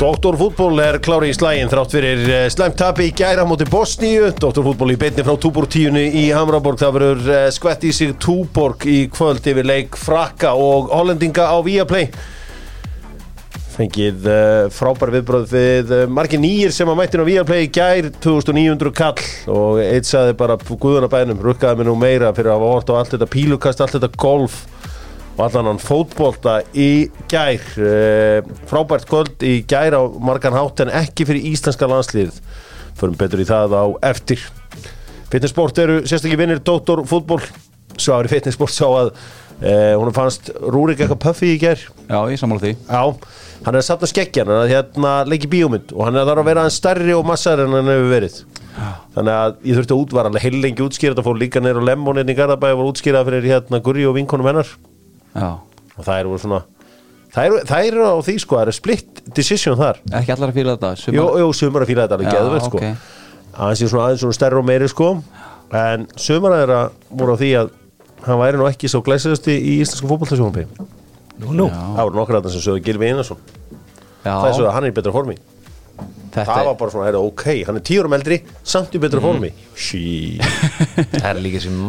Doktorfútból er klári í slægin þrátt fyrir eh, slæmt tapi í gæra móti Bosníu. Doktorfútból í beinni frá Túborg tíunni í Hamraborg. Það verður eh, skvett í sig Túborg í kvöld yfir leik Frakka og Hollendinga á Viaplay. Fengið uh, frábær viðbröð við margir nýjir sem að mættin á Viaplay í gær 2900 kall og eitt saði bara guðunabænum, rukkaði mig nú meira fyrir að hafa hort á allt þetta pílukast, allt þetta golf allan hann fótbolta í gær. Uh, frábært kvöld í gær á margan hátt en ekki fyrir íslenska landslið förum betur í það á eftir. Fitnessport eru sérstaklega vinnir Dóttor fútból svári fitnessport sá að uh, hún fannst Rúrik eitthvað puffi í gær. Já, ég sammála því. Já, hann er satt að skeggja hann að hérna leiki bíómynd og hann er þar að vera aðeins stærri og massar en hann hefur verið. Þannig að ég þurfti að útvara alveg heil lengi útskýra þetta fór líka neyra á Lemmonin í Garðabæði og var útskýrað fyrir hérna Gurri og vinkonum hennar Já, og það eru svona það eru, það eru á því sko, það eru split decision þar. Ekki allar að fíla þetta sumar- jú, jú, sumar að fíla þetta alveg Já, geðvegt sko. ok. aðeins er svona aðeins svona stærri og meiri sko. En sumar að þeirra voru á því að hann væri nú ekki svo glæsiðasti í íslensku fótballtasjónumpi Nú, nú. Það voru nokkur að það sem sögðu Gilvi Einarsson. Já, það er svo að hann er í betra formi þetta það var bara svona, heyrðu, ok, hann er tíurum eldri samt í betra formi. Sí Það er líka sem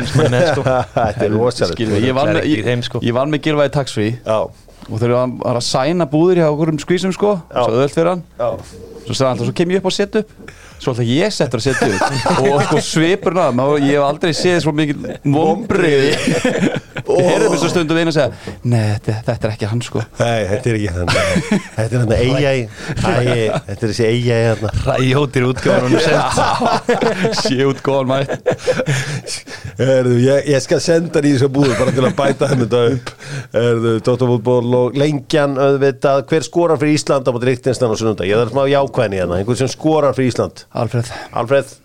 er með sko. Þetta er rosalegt. Skilur, ég Það er með, sko. með Gilvæði já, og þegar hann var að sæna búðir hjá okkur um skvísum sko, svo öðvöld fyrir hann. Svo svo kem ég upp á setu svo alltaf ég settur að setja upp. Og sko svipurna, maður- ég hef aldrei séð svo mikið vombriði ég heyrði svo stundum einu að segja nei, þetta, þetta er ekki hann sko. Nei, þetta er ekki hann. Þetta er hann eiga í Þetta er þessi eiga í hann Ræjóttir útgáðan sé út góðan mætt. Erðu, ég, ég skal senda hann í þessu búður bara til að bæta hann þetta upp. Erðu, Dóttarfútból og lengjan auðvitað, hver skorar fyrir Ísland á móti Ríktinstan og sunnunda, ég þarf smá jákvæðin í hérna. Einhver sem skorar fyrir Ísland Alfred Alfred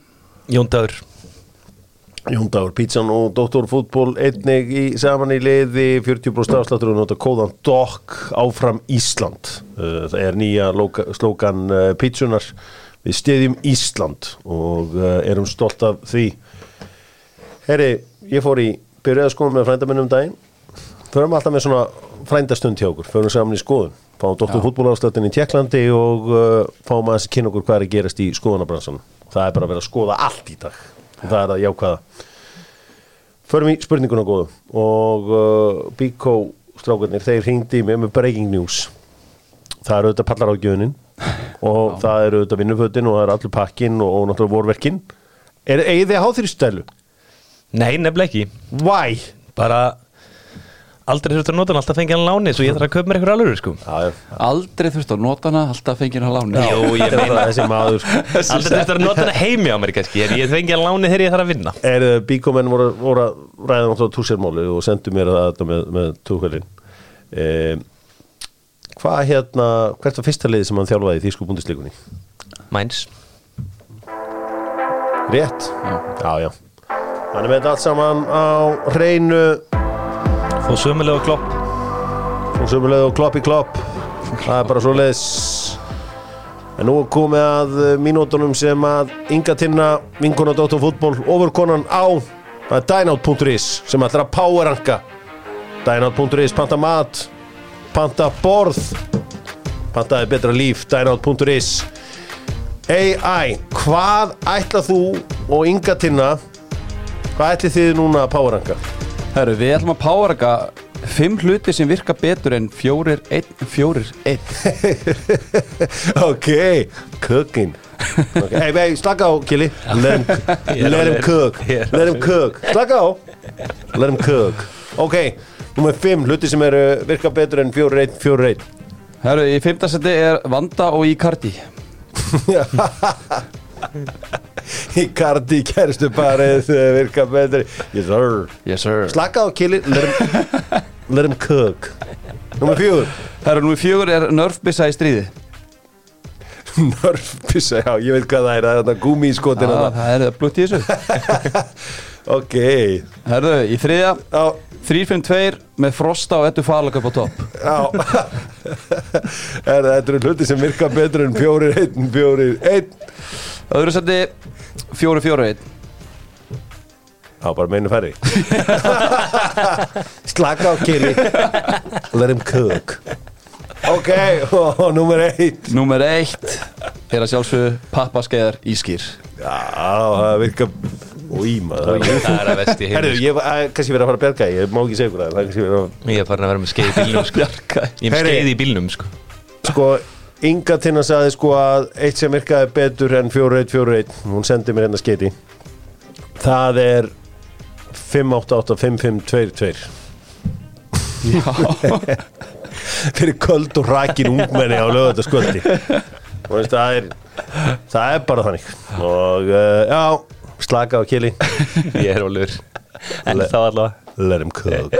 Jón Dagur. Jóndagur, Pítsan og Dóttarfútból einnig í, saman í liði 40% afsláttur og nota kóðan DOC áfram Ísland. Uh, það er nýja slókan uh, Pítsunar við stiðjum Ísland og uh, erum stolt af því. Herri, ég fór í byrjaðaskóðum með frændamennum daginn. Förum alltaf með svona frændastund hjá okkur. Förum saman í skoðun fáum Dóttar fútbólaðstöðin í Tjekklandi og uh, fáum aðeins að kynna okkur hvað er að gerast í skoðanabransan það er bara að vera að skoða allt í dag. Og það er að jákvæða. Förum í spurninguna góðu. Og uh, Bíkó strákarnir þeir hringdi mig með breaking news. Það eru auðvitað pallar á gjöðunin og það eru auðvitað vinnufötin og það eru allur pakkin og, og náttúrulega vorverkin. Er þið að há þeirri stælu? Nei, nefnilega ekki. Why? Bara aldrei þurftur að nota hann alltaf fengið hann láni svo ég þarf að köpa mér eitthvað alveg sko Já, já. aldrei þurft að nota hana, alltaf fengið hann láni Jú, ég er meina þessi maður sko. Aldrei þurftur að nota hann heimi á mér kannski en ég fengið hann láni þegar ég þarf að vinna er bíkómenn voru, voru að ræða náttúrulega túsérmáli og sendu mér þetta með, með túkvælin um, hvað hérna hvert var fyrsta liði sem hann þjálfaði í þýsku búndisleikunni? Mæns Rétt? Já, já Hann er með þetta allt saman á hreinu Fóð sömulega og klopp. Og sömulega og klopp í klopp. Það er bara svo leiðis en nú komið að uh, mínútonum sem að Inga Tinna vinkona Dóttar fútból ofurkonan á dynout.is sem ætlar að powerranka. Dynout.is panta mat panta borð. Pantaði betra líf dynout.is AI hvað ætla þú og Inga Tinna hvað ætli þið núna að powerranka Herru, við ætlum að páraka fimm hluti sem virka betur en fjórir, einn, fjórir, einn. Ok, cooking. Okay. hey, hey, slaka á Kili let him, let him cook. Er let him cook, slaka á. Let him cook. Ok, nummer 5 hluti sem eru virka betur en 4-1 4-1 Herru, í fimmta seti er Vanda og Icardi Icardi kæristu parið eh, virka betur. Yes sir. Yes sir. Slaka á Kili let him, cook. Nummer 4 Herru, nú í fjögur er Nerfbissa í stríði. Nörfpissa, já, ég veit hvað það er. Það er gúmi í skotin ah, Það er blutt í þessu ok. Herru, í þriðja. Já. 352 með Frosta og Ettu Falak upp á topp. Já. Er, Þetta eru hluti sem virka betur en fjórir einn, fjórir einn. Öðru seti 441 Já, bara meinu færri. Slaka á kili Let him cook Ok, og nummer eitt. Númer eitt er að sjálfsögðu pappaskeiðar ískýr Já, það virka Új, maður. Það er að vesti Herru, heim ég var kannski verið að fara að berga Ég má ekki segja ykkur það er kannski verið að Ég er farin að vera með skeið í bílnum sko. Ég er með skeið í bílnum sko. Sko, Inga Tinna sagði sko að eitt sem virkaði betur en 4-1-4-1 Hún sendi mér hérna skeiti Það er 5-8-8-5-5-2-2 Já, Fyrir köld og rakin ungmenni á lögataskvöldi Og veist, það er Það er bara þannig. Og uh, já, slaka á kili. Ég er ólur En Le- þá allavega. Let him cook.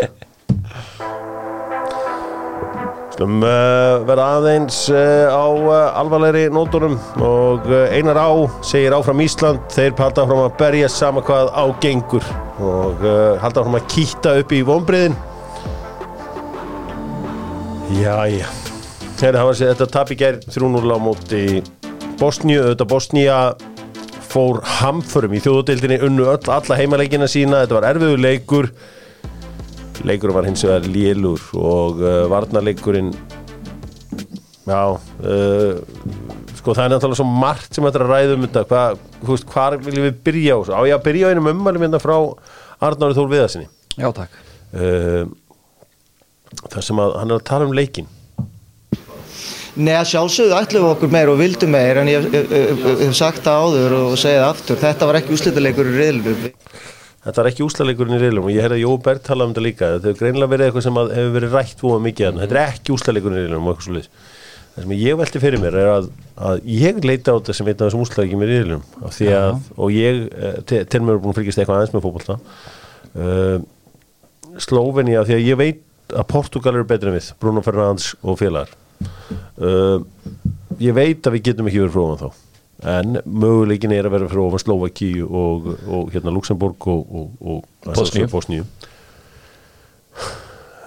Slum uh, vera aðeins uh, á uh, alvarlegri nótunum og uh, Einar Á segir áfram Ísland. Þeir halda áfram að berja sama hvað á gengur og uh, halda áfram að kýtta upp í vonbriðin Jæja. Þegar það var sér þetta tap í gær 3-0 á móti Bosníu, auðvitað Bosnía fór hamförum í þjóðutildinni unnu öll alla heimaleikina sína, þetta var erfiður leikur. Leikurinn var hins vegar lélur og uh, varnarleikurinn já uh, sko það er náttúrulega svo margt sem þetta er að ræða um þetta. Hvað, þú veist, hvar viljum við byrja á þessu? á ég að byrja á einum ummælum hérna frá Arnári Þór Viðarsinni já takk. Uh, þar sem að hann er að tala um leikin Nei, að sjálfsögðu ætlum við okkur meir og vildum meir en ég hef sagt það áður og segið aftur, þetta var ekki úslitaleikur í riðlum. Þetta er ekki úslaleikurinn í reilum og ég heyrði að Jói Berg tala um þetta líka. Þetta hefur greinilega verið eitthvað sem að hefur verið rætt fóða mikið en þetta er ekki úslaleikurinn í reilum og eitthvað svo liðs Það sem ég velti fyrir mér er að, að ég leita á þetta sem einn af þessum úslaleikjum í reilum af því að, og ég eh, til mér er búin að fylgjast eitthvað aðeins með fótbolta. Uh, Slóvenia því að ég veit að Portugal eru betri en við Bruno Fernandes og félagar uh, ég veit að við getum ekki verið fróðan þá. En möguleikin er að vera ofan Slovaki og, og hérna Luxemburg og, og, og Bosníu.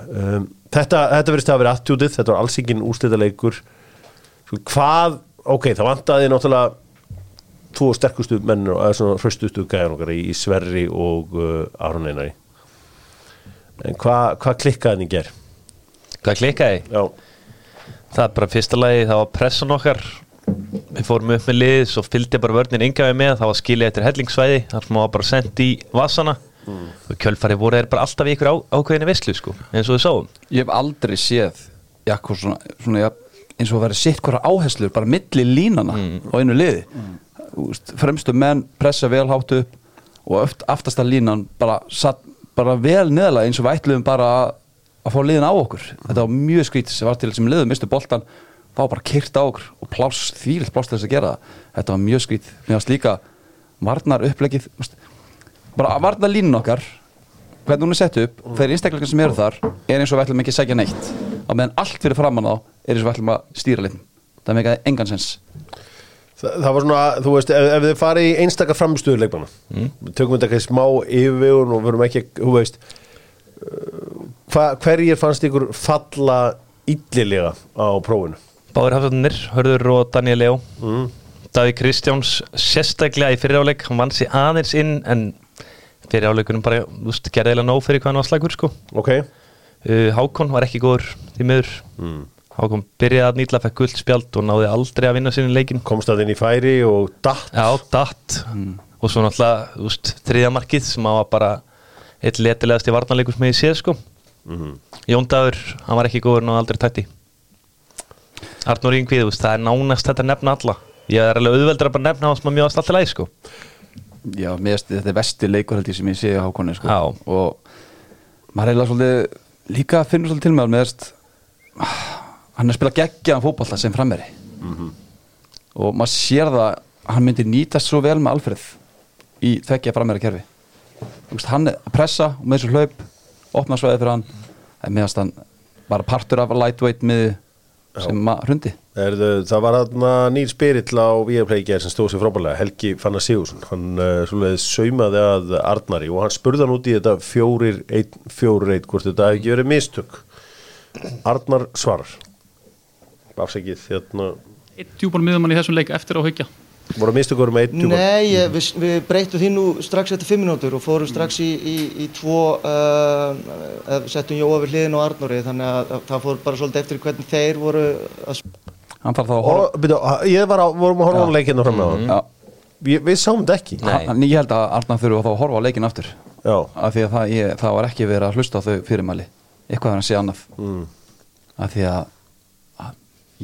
Um, þetta, þetta verðist að vera attjútið, þetta var alls ekki úrslita leikur Sko, hvað, ok, það vantaði náttúrulega tvo sterkustu menn og eða svona hraustustu gæðan okkar í, Sverri og uh, Aron Einari. En hvað hva klikkaði í ger? Hvað klikkaði? Já, Það er bara fyrsta lagi, það var pressan okkar. Við fórum upp með lið Svo fylgdi bara vörnin yngaði með Það var skilið eftir hellingsvæði þar sem var bara sendt í vassana. Og kjölfari voru þeir bara alltaf í ykkur á, ákveðinni vislu sko, eins og við sáum. Ég hef aldrei séð Jakko svona, svona ja, eins og vera sitt hvora áherslur bara milli línana á einu liði. Úst, fremstu menn pressa vel hátt upp og aftasta línan bara, satt, bara vel neðalega eins og við ætluðum bara að, að fá liðin á okkur. Þetta var mjög skrítið sem var til sem liðum mistu boltan þá var bara kyrt á okkur og pláss, þvílitt pláss til þess að gera það. Þetta var mjög skrítið, mér varst líka varnar upplegið bara varnar línun okkar hvernig hún er sett upp, þeir einstakleikar sem eru þar er eins og við ætlum ekki að segja neitt. Á meðan allt fyrir framann á er eins og við ætlum að stýra litin það meikaði engan sens. Þa, það var svona, þú veist, ef, ef þið farið í einstakar framstöðu leikmanna mm. tökum við þetta ekki smá yfirvegun og verum ekki, þú veist hva, hverjir fannst ykkur falla illilega á prófinu? Báður hafðunir, Hörður og Daniel Leo mm. Daví Kristjáns sérstaklega í fyriráleik hann vann sér aðeins inn en fyriráleikunum bara, veist, gerði eða nóg fyrir hvað hann var slagur sko. Ok, uh, Hákon var ekki góður því miður. Mm. Hákon byrjaði að nýtla, fekk guld spjald og náði aldrei að vinna sinni leikin komst að inn í færi og datt. Já, datt. Og svo náttúrulega, þú veist, þriðja markið sem var bara eitt letilegast í varnarleikur sem ég séð sko Jón Dagur, hann var ekki góður og aldrei tætti. Arnur Yngvið, það er nánast þetta nefna alla. Ég er alveg auðveldur að bara nefna hann sem að mjög alltaf læg sko. Já, finnst þetta er vesti leikur held ég sem ég sé á Hákonni sko. Já. og maður eiginlega svolítið líka finnur svolítið til með hann með þess hann er að spila geggjaðan fótballa sem frammeri og maður sér það að hann myndi nýtast svo vel með Alfreð í þekkja frammeri kerfi hann er að pressa og með þessu hlaup opna svæði fyrir hann en meðast hann bara partur af lightweight miði sem maður hrundi. Erðu, það var þarna nýr spyrill á Víapleikjar sem stóð sér frábælega, Helgi Fannar Sigursson hann uh, saumaði að Arnari og hann spurði hann út í þetta fjórir, einn, fjórir, einn, hvort þetta hefði ekki verið mistök. Arnar svarar. Afsækið hérna. Eitt djúpan miðumann í þessum leik eftir á haugja voru að mista ykkur um eitt djúpan? Nei, ég, við, við breytum því nú strax eftir fimm minútur og fórum strax í, í, í tvo, uh, settum Jóa við hliðin og Arnóri þannig að, að það fór bara svolítið eftir hvernig þeir voru að Hann þarf þá að horfa Og, byrju, ég var á, vorum að horfa á leikinu fram með Já, Við, við sáum þetta ekki. Nei. hann, Ég held að Arnar þurfa þá að horfa á leikin aftur. Já, af því að það, ég, það var ekki verið að hlusta á þau fyrirmæli. Eitthvað er að sé annað. Mm. af því að, að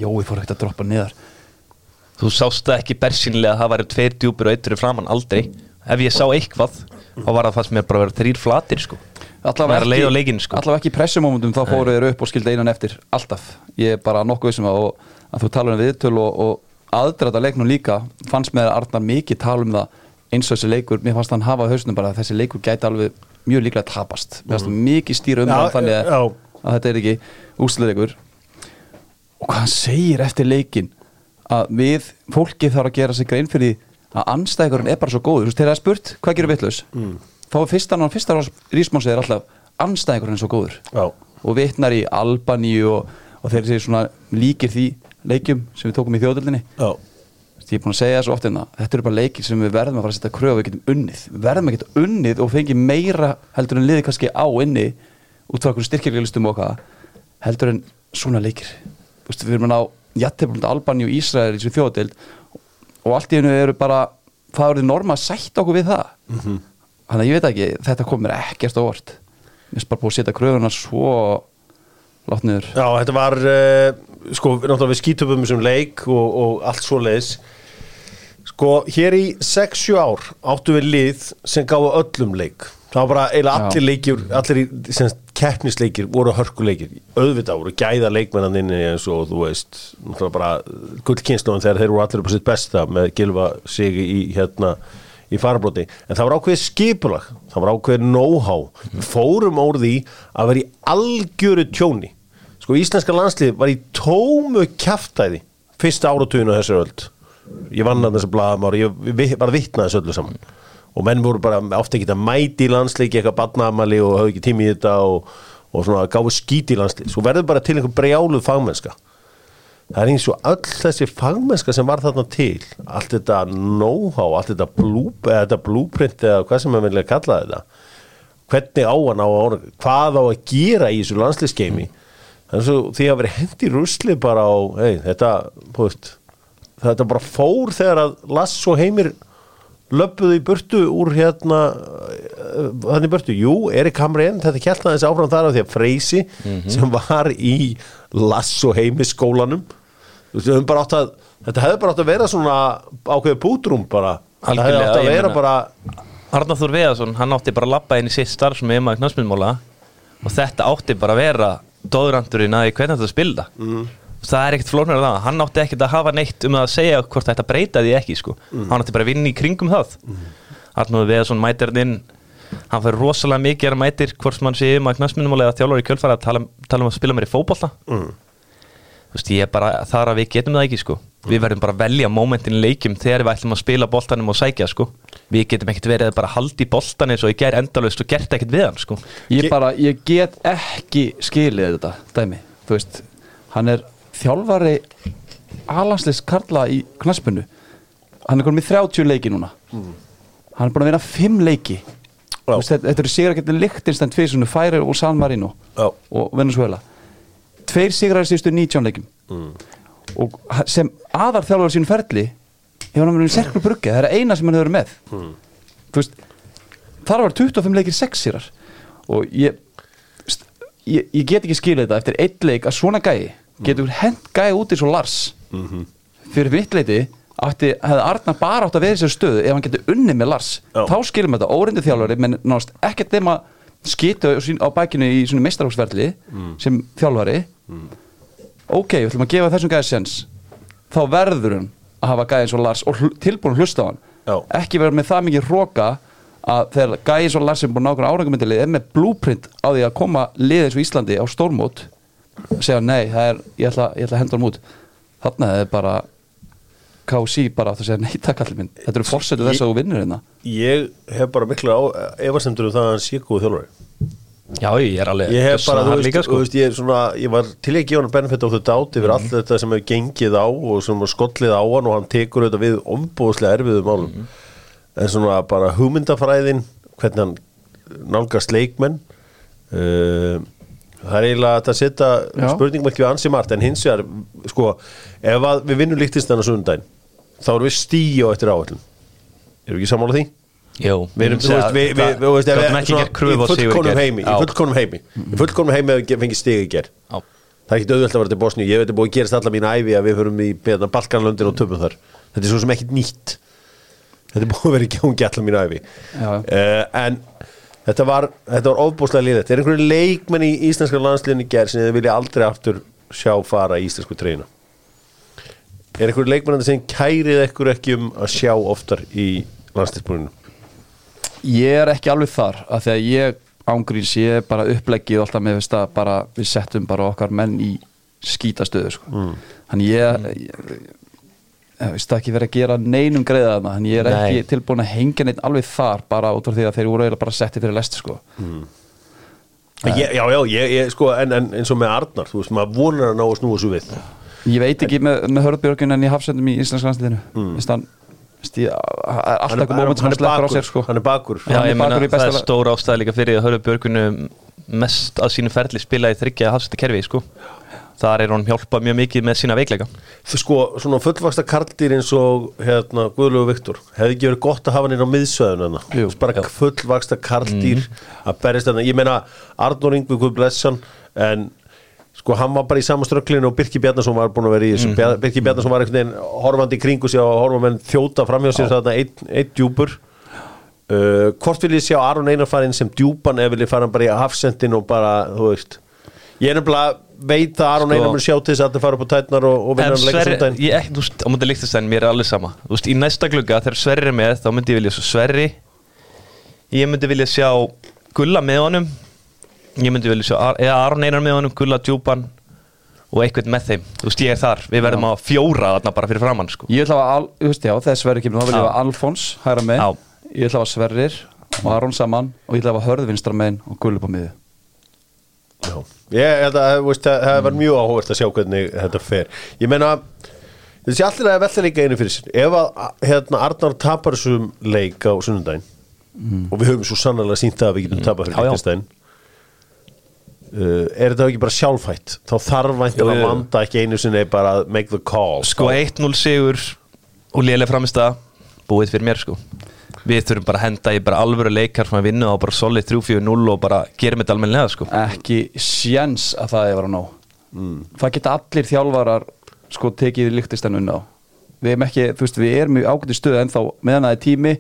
Jói fór ekkert að droppa niðar Þú sást það ekki bersinlega að það væri tveir djúpir og eittur framann aldrei. Ef ég sá eitthvað þá var það fannst mér bara að vera þrýr flatir sko. Allavega Það er leið á leikinn, sko. allavega ekki í pressumómentum þá fóru þeir upp og skildi einan eftir alltaf. Ég er bara nokkuð vissum að, og, að þú talar um viðtöl og, og aðdrata leiknum líka fannst með Arnar mikið tala um það eins og þessi leikur, mér fannst hann hafa hausnum bara að þessi leikur gæti alveg mjög líklega tapast. Mér fannst mikið stýra um Já, hann þannig að, já. að þetta er ekki úsleikur og hvað hann segir eftir leikin að við, fólki þarf að gera sig grein fyrir að anstæðingurinn er bara svo góður. Þú veist, þegar það er spurt, hvað gerir vitlaus? Mm. þá er fyrsta, fyrsta rísmánsið er alltaf anstæðingurinn er svo góður. Já, og vitnar í Albaníu og, og þeir séu svona líkir því leikjum sem við tókum í þjóðöldinni ég er búin að segja það svo oft en þetta eru bara leikir sem við verðum að fara að setja kröfu og við getum unnið. Við verðum að geta unnið og fengi meira heldur en liði kannski á inni út frá okkur styrkjalegistum og hvað heldur en svona leikir. Þú veist, við erum að ná jætteflunda Albaníu og Ísrael í þessu þjóðdeild og allt í hennu eru bara það eru norma að sætta okkur við það. Mhm. þannig að ég veit ekki, þetta kom mér ekkert á orð mér er bara búið að setja kröfuna svo látt niður. Já, þetta var uh, sko, náttúrulega við skítum um þessum leik og, og allt svo leiðis sko, hér í 6-7 ár áttu við lið sem gáðu öllum leik. Það var bara eiginlega allir leikjur allir í sem, keppnisleikir voru hörkuleikir. Auðvitað voru gæða leikmennan inni eins og þú veist gullkynnslóðan þegar þeir voru allir upp á sitt besta með gilfa sig í hérna í farabróti, en það var ákveðið skipulag það var ákveðið know-how. Fórum úr því að vera í algjöru tjóni. Sko íslenska landslið var í tómu kjaftæði fyrsta áratuginu á þessu öld. Ég vann að þessu blaðamár ég vi- var vitnað þessu öllu saman og menn voru bara ofta ekki að mæti landsleiki eitthvað badnaamali og hafði ekki tími í þetta og, og svona gáðu skít í landslið svo verður bara til einhver brjáluð fagmennska. Það er eins og öll þessi fagmennska sem var þarna til allt þetta know-how, allt þetta, eða þetta blueprint eða hvað sem maður vilja kalla þetta hvernig á hann á orða hvað á að gera í þessu landsliðskeimi þannig að því að vera hendi rusli bara á, hey, þetta veist, þetta bara fór þegar að Lass og Heimir löpuðu í burtu úr hérna þannig burtu, jú, Erik Hamrén þetta kjæltaði þessi áfram þar af því að Freysi sem var í Lass og Heimir skólanum þú veist, við höfum bara átt að þetta hefði bara átt að vera svona ákveðið bútrúm bara, þetta hefði átt að vera meina- bara Arnar Þór Veðarsson, hann átti bara að lappa inn í sitt starf sem ema knastmjöndmóla og þetta átti bara að vera dóðrandurinn að hvernig þetta spilda. Mm. Það er ekkert flóknar af það, hann átti ekkert að hafa neitt um að segja hvort þetta breyta því ekki sko. hann átti bara að vinna í kringum það mm. Arnar Þór Veðarsson mætir hann inn hann fyrir rosalega mikið er að mætir hvort mann sé ema knastmjöndmóla eða þjálfur í kjölfara að tala, tala um að spila mér í fótbolta mm. þú veist, ég er bara þar að við getum það ekki sko. við verðum bara að velja momentin í leikjum þegar við ætlum að spila boltanum og sækja sko. við getum ekkert verið að bara haldi boltan eins og ég ger endalaust og gert ekkert við hann sko. ég bara, ég get ekki skilið þetta dæmi, þú veist hann er þjálfari alansleis Karla í knaspinu hann er konum í 30 leiki núna. Hann er búin að vinna 5 leiki. Þú veist, þetta, þetta eru sigur að geta Lichtenstein tvisunum, Færir og San Marino Já. og Venezuela tveir sigrar síðustu 19 leikim og ha- sem aðar þjálfari sín ferli hefur hann verið í serklu brugge, það er eina sem hann hefur verið með. Þú veist þar var 25 leikir 6 sigrar. Og ég, ég ég get ekki skilið þetta eftir eitt leik að svona gæi getur hent gæi út eins og Lars. Fyrir mitt leiti átti, hefði Arna bara átt að vera í þessu stöðu ef hann getur unnið með Lars. Já. þá skilum þetta óreindi þjálfari menn náðast ekkert skitu á sín- á bækinu í svona meistarhóksverli sem þjálfari. Ok, við ætlum að gefa þessum gæði sens þá verður hann að hafa gæði eins og Lars og tilbúin að hlusta á hann. Já. ekki vera með það mikið hróka að þegar gæði eins og Lars sem búin að ákveða árangumyndilið er með blúprint á því að koma eins og Íslandi á stórmót segja nei, það er, ég ætla, ég ætla að henda hann út. Þarna er bara KC bara átt að segja nei takk allir minn. Þetta eru fórsetu þess að þú vinnur hérna. Ég hef bara miklu á efasemtur um það að hann sé góð þjálfari. Já, ég er alveg Ég hef bara, gjörsamlega þú veist, líka, þú sko. veist, ég er svona ég var til að gefa hann benefit of the doubt yfir allt þetta sem hefur gengið á og sem var skollið á hann og hann tekur þetta við ombúðslega erfiðu málum. En svona bara hugmyndafræðin hvernig hann nálgast leikmenn uh, það er eiginlega að setja spurningum ekki við ansi margt en hins vegar, sko ef að við vinnum líktist þannig sundaginn þá erum við stíu á eftir áallum erum við ekki sammála því? Jú, Við erum, þú veist, við, við, við, við- ekki svona í gær. heimi, í Já. fullkomnum heimi í fullkomnum heimi ef við fengið stig í ger Já. það er ekki auðvelt að vera til Bosníu ég veit að búið að gerast allar mín æfi að við förum í beðna Balkanlöndin og töfum þar þetta er svo sem ekkit nýtt þetta er búið að vera í gangi allar mín æfi Já. uh, en þetta var þetta var ofbúslega liðið er einhverju leikmenn í íslenska landsliðin í ger sem þið vilja aldrei aftur sjá fara í íslensku treyna er einhverju leikmenn sem kærið ekkur ekki um að sjá oftar í landsliðsbúrinu Ég er ekki alveg þar af því að ég ángríns ég er bara uppleggið alltaf með veist að bara við settum bara okkar menn í skítastöðu sko. mm. þannig ég, ég, ég veist ekki verið að gera neinum greiða þarna þannig ég er ekki Nei. tilbúin að hengja neitt alveg þar bara út af því að þeir voru eiginlega bara setti fyrir lest sko. ég, já, já, ég, ég, sko, en, en eins og með Arnar þú veist, maður vonar að ná að snúa svo við ég veit ekki með, með hörðbjörgun en í hafsendum í Íslands landsliðinu mm. hann, veist, ég, það er alltaf eitthvað moment sem hann sleppur á sér sko. hann er bakur Já, Hann er ég meina, bakur í það er lag- stór ástæða líka fyrir að Hörður Björgunu mest að sínu ferli spila í þryggja hafsætti kerfi, sko. Þar er hann hjálpað mjög mikið með sína veikleika. Sko, svona fullvaksta karldýr eins og hérna, Guðlegu Viktor hefði ekki verið gott að hafa hann inn á miðsvæðun Jú. bara fullvaksta karldýr að berist þarna, ég meina Arnur Ingvi Guð blessan en sko hann var bara í sama ströklinu og Birki Bjarnason var búin að vera í þessu. Mm. Birki Bjarnason var einhvern veginn horfandi í kringu sig og horfa menn þjóta framhjá sér þarna einn ein djúpur. Uh, hvort vil ég sjá Aron Einar fara inn sem djúpan eða vil ég fara bara í hafsendin og bara, þú veist. Ég er nefnilega veit að Aron Sko- Einar mun sjá til þess að það fara upp á tætnar og, og vinna En hann leika Sverri, sundaginn ég, þú veist, á mútið líktastæðin, mér er alveg sama. Þú veist, í næsta glugga, þegar Sverri er með, þá myndi ég vilja svo Sverri. Ég myndi vilja sjá Gulla með honum. Ég myndi vilja sjá, eða Aron Einar með honum, Gulla djúpan og eitthvað með þeim. Þú veist, ég er þar. Við verðum að fjóra þarna bara fyrir framann, sko. ég ætla að, al, þú veist, já, þegar Sverrir kemur þá vil ég Já. hafa Alfons hægra með Já. ég ætla að Sverrir og Aron saman og ég ætla að hafa Hörð vinstra megin og Gull upp á miðu Já, ég held að það, var mjög áhugast að sjá hvernig þetta fer. Ég meina, þessi allir að velta líka einu fyrir sér. Ef að hérna, Arnar tapar þessum leik á sunnundaginn og við höfum svo sannlega sínt það að við getum tapað fyrir leiknistæðin uh, Er þetta ekki bara sjálfhætt? Þá þarf væntan að jú. vanda ekki einu sinni bara make the call Sko 1-0 sigur og lélega framist að búið fyrir mér sko Við þurfum bara að henda í bara alvöru leikar frá að vinna og bara solid 3-4-0 og bara gerum þetta almennilega sko. Ekki sjens að það er að vera nóg það geta allir þjálfarar sko tekið líktist unna á við erum ekki, þú veist, við erum í ágæti stöðu en þá meðan það er tími.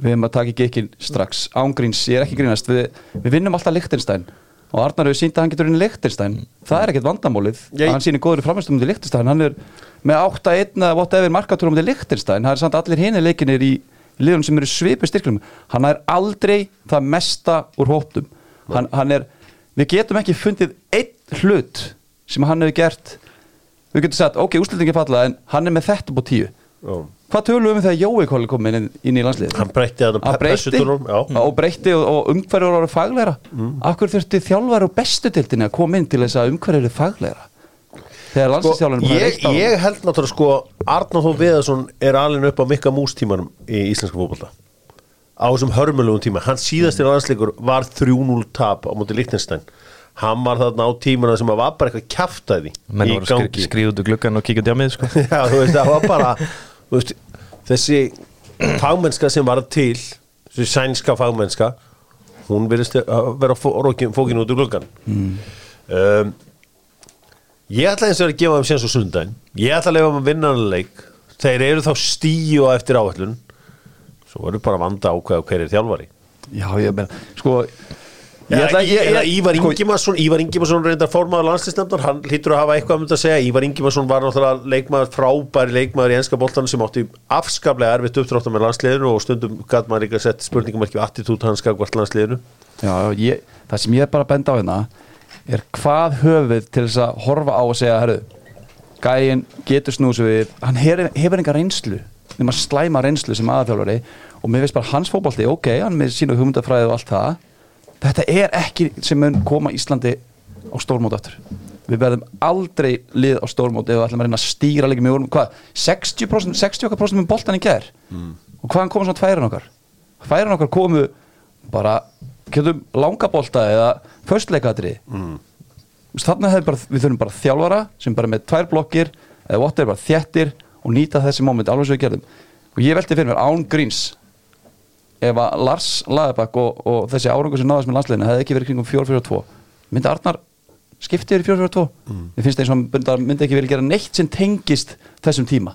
Við erum að taka ekki ekki strax ángríns, ég er ekki grínast. Við, við vinnum alltaf Lichtenstein og Arnar hefur sínt að hann getur inn Lichtenstein það er ekkert vandamálið, Ég- hann sýnir góður framherstum til Lichtenstein, hann er með 8-1 eða whatever markatúrum til Lichtenstein það er samt allir hinni leikinir í liðunum sem eru svipu styrklum, hann er aldrei það mesta úr hóptum hann, hann er, við getum ekki fundið einn hlut sem hann hefur gert. Við getum sagt, ok, úrslutingi falla en hann er með þetta búið tíu. Já. hvað tölum við um þegar Jói Kóli kom inn, inn í landslið Hann breytti hann breytti og breytti og, og umhverfur voru fagleira mm. akkur þurfti þjálfar og bestu dildinni að koma inn til þess að umhverfur eru fagleira þegar Sko, landslistjálfarinn bara ég, ég held náttúrulega sko Arnar Þór Viðarsson er alveg upp á mikka mústímanum í íslenska fótbolta. Á þessum hörmulugum tíma. Hans síðastir landsleikur var 3-0 tap á móti Lichtenstein hann var þarna á tímana sem að var bara eitthvað kjaftaði Menn í voru skri, úr gluggan og kíkja út í á mig sko. Já, þú veist, það var bara veist, þessi fagmennska sem var til þessi sænska fagmennska hún verðist að vera fókin, út úr gluggan um, ég ætla eins og að gefa þeim séns á sundaginn ég ætla að lefa þeim að vinna hann leik. Þeir eru þá stíu á eftir áhællun svo verður bara að vanda ákveða hver er þjálfari. Já, ég meina, sko ég ætla ég, ég, Ívar sko, Ingimarsson Ívar Ingimarsson reyndar formaður landslisnefndar hann hlýtur að hafa eitthvað um þetta að segja. Ívar Ingimarsson var náttúrulega leikmaður frábæri leikmaður í enska boltanum sem átti afskaplega erfitt uppdráttar með landsliðinu og stundum gæt maður líka að setja spurningum ekki attitút hans gagvart landsliðinu. Já, ég, það sem ég er bara að benda á hérna er hvað höfuð til þess að horfa á og segja, herru gæin getur snúsu við hann hefur, enga reynslu nema slæma reynslu sem aðþjálfari og mér veist bara hans fótbolti, ok, hann með sína hugmyndafræði og allt það. Þetta er ekki sem mun koma Íslandi á stórmót aftur. Við verðum aldrei lið á stórmót ef við ætlum að reyna að stýra líka með vorum, hvað, 60% 60% með boltan í gær? Mm. og hvaðan koma svona tværun okkar? Tværun okkar komu bara getum langabolta eða föstleikadri mm. þannig að bara, við þurfum bara þjálfara sem bara með tvær blokkir eða whatever, bara þjettir og nýta þessi moment alveg svo við gerðum. Og ég velti fyrir mér án gríns ef að Lars Lagerbakk og, og þessi árangur sem náðast með landsleginu hefði ekki verið kringum 4-4-2 myndi Arnar skiptið í 4-4-2 mm. ég finnst eins og hann myndi ekki verið gera neitt sem tengist þessum tíma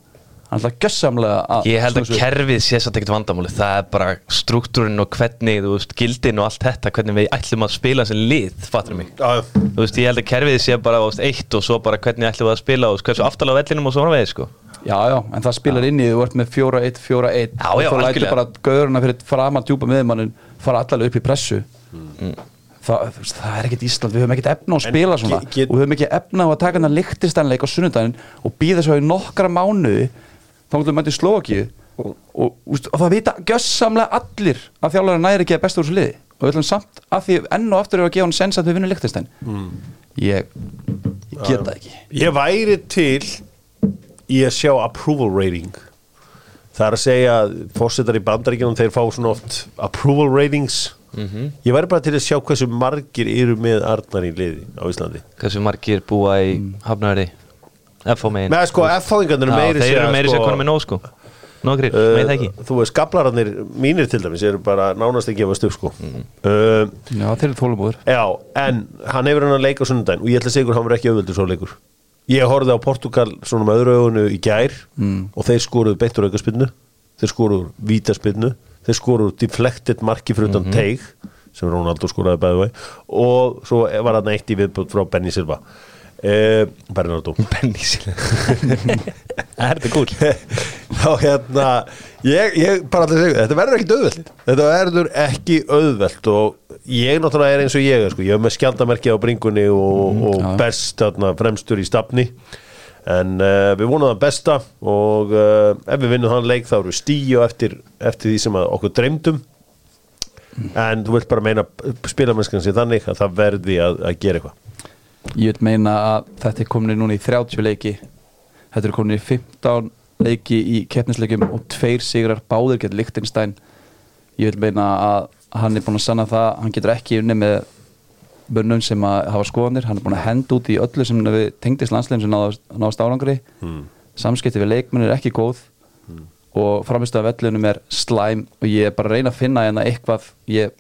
hann ætla gössamlega að Ég held að kerfið sé satt ekkert vandamáli það er bara struktúrin og hvernig þú veist, gildin og allt þetta, hvernig við ætlum að spila sem lið, fattur mig? Þú veist, ég held að kerfið sé bara veist, eitt og svo bara hvernig ætlum við að spila og hversu aftalega vellinum og svo var við, sko. Já, já, en það spilar inn í þú ert með 4-1, 4-1 Já, já, og þú lætur bara gauruna fyrir fram að djúpa miðmannin fara allavega upp í pressu. Mm. veist, það er ekkert Ísland, við höfum ekkert efna á að spila svona. ge- get- og við höfum ekki efna á að taka hennar líktistanleik á sunnudaginn og býða svo í nokkra mánuði þá við mætið Slovakíu og, og, og, og það vita gjössamlega allir að þjálfara næri ekki að besta úr þessu liði. Og við ætlum samt að því enn og aftur er að gefa hann sens að við vinnum líktistan Mm. ég, ég get það ekki. Ég væri til í að sjá approval rating. Það er að segja að fórsetar í bandaríkjunum þeir fá svona oft approval ratings. Ég væri bara til að sjá hversu margir eru með Arnar í liði á Íslandi. Hversu margir búa í hafnæri FH megin. Með sko, F-fáingarnir Já, meiri þeir eru meiri sér sko, konum með nóg, sko. Nógrir, uh, með það ekki. Þú veist, skablararnir mínir til dæmis eru bara nánast ekki að gefast upp sko. Mhm. uh, Já, þeir eru þólumóður Já, en hann hefur hann að leika á sunnudaginn og ég ætla að segja ykkur hann verður ekki auðvöldur svo leikur. Ég horfði á Portugal svona með öðru augunu í gær og þeir skoruðu beittur aukaspinnu þeir skoruðu vítaspinnu þeir skoruðu deflected marki fyrir utan teig sem Ronaldo skoraði bæði og svo var hann eitt í viðbútt frá Benny Silva uh, Bernardo. Benny síðan Það er þetta kúl þá hérna ég, ég bara alltaf segja, þetta verður ekki auðvelt. Þetta verður ekki auðvelt og ég náttúrulega er eins og ég sko. ég er með skjaldamerki á bringunni og, og já. best þarna, fremstur í stafni. En uh, við vonum það besta og uh, ef við vinnum hann leik þá við stíu eftir, eftir því sem okkur dreymdum. En þú vilt bara meina spilamennskan sér þannig að það verði að, að gera eitthvað Ég vil meina að þetta er komin núna í 30 leiki. Þetta er komin í 15 leiki í keppnisleikum og tveir sigrar báðir getur Lichtenstein Ég vil meina að hann er búin að sanna það hann getur ekki unni með bönnum sem að hafa skoðanir. Hann er búin að henda út í öllu sem við tengdist landslegin sem náðast, árangri. Mm. samskipti við leikmenn er ekki góð. Og framistu af vellunum er slæm og ég er bara að reyna að finna hérna eitthvað. Ég,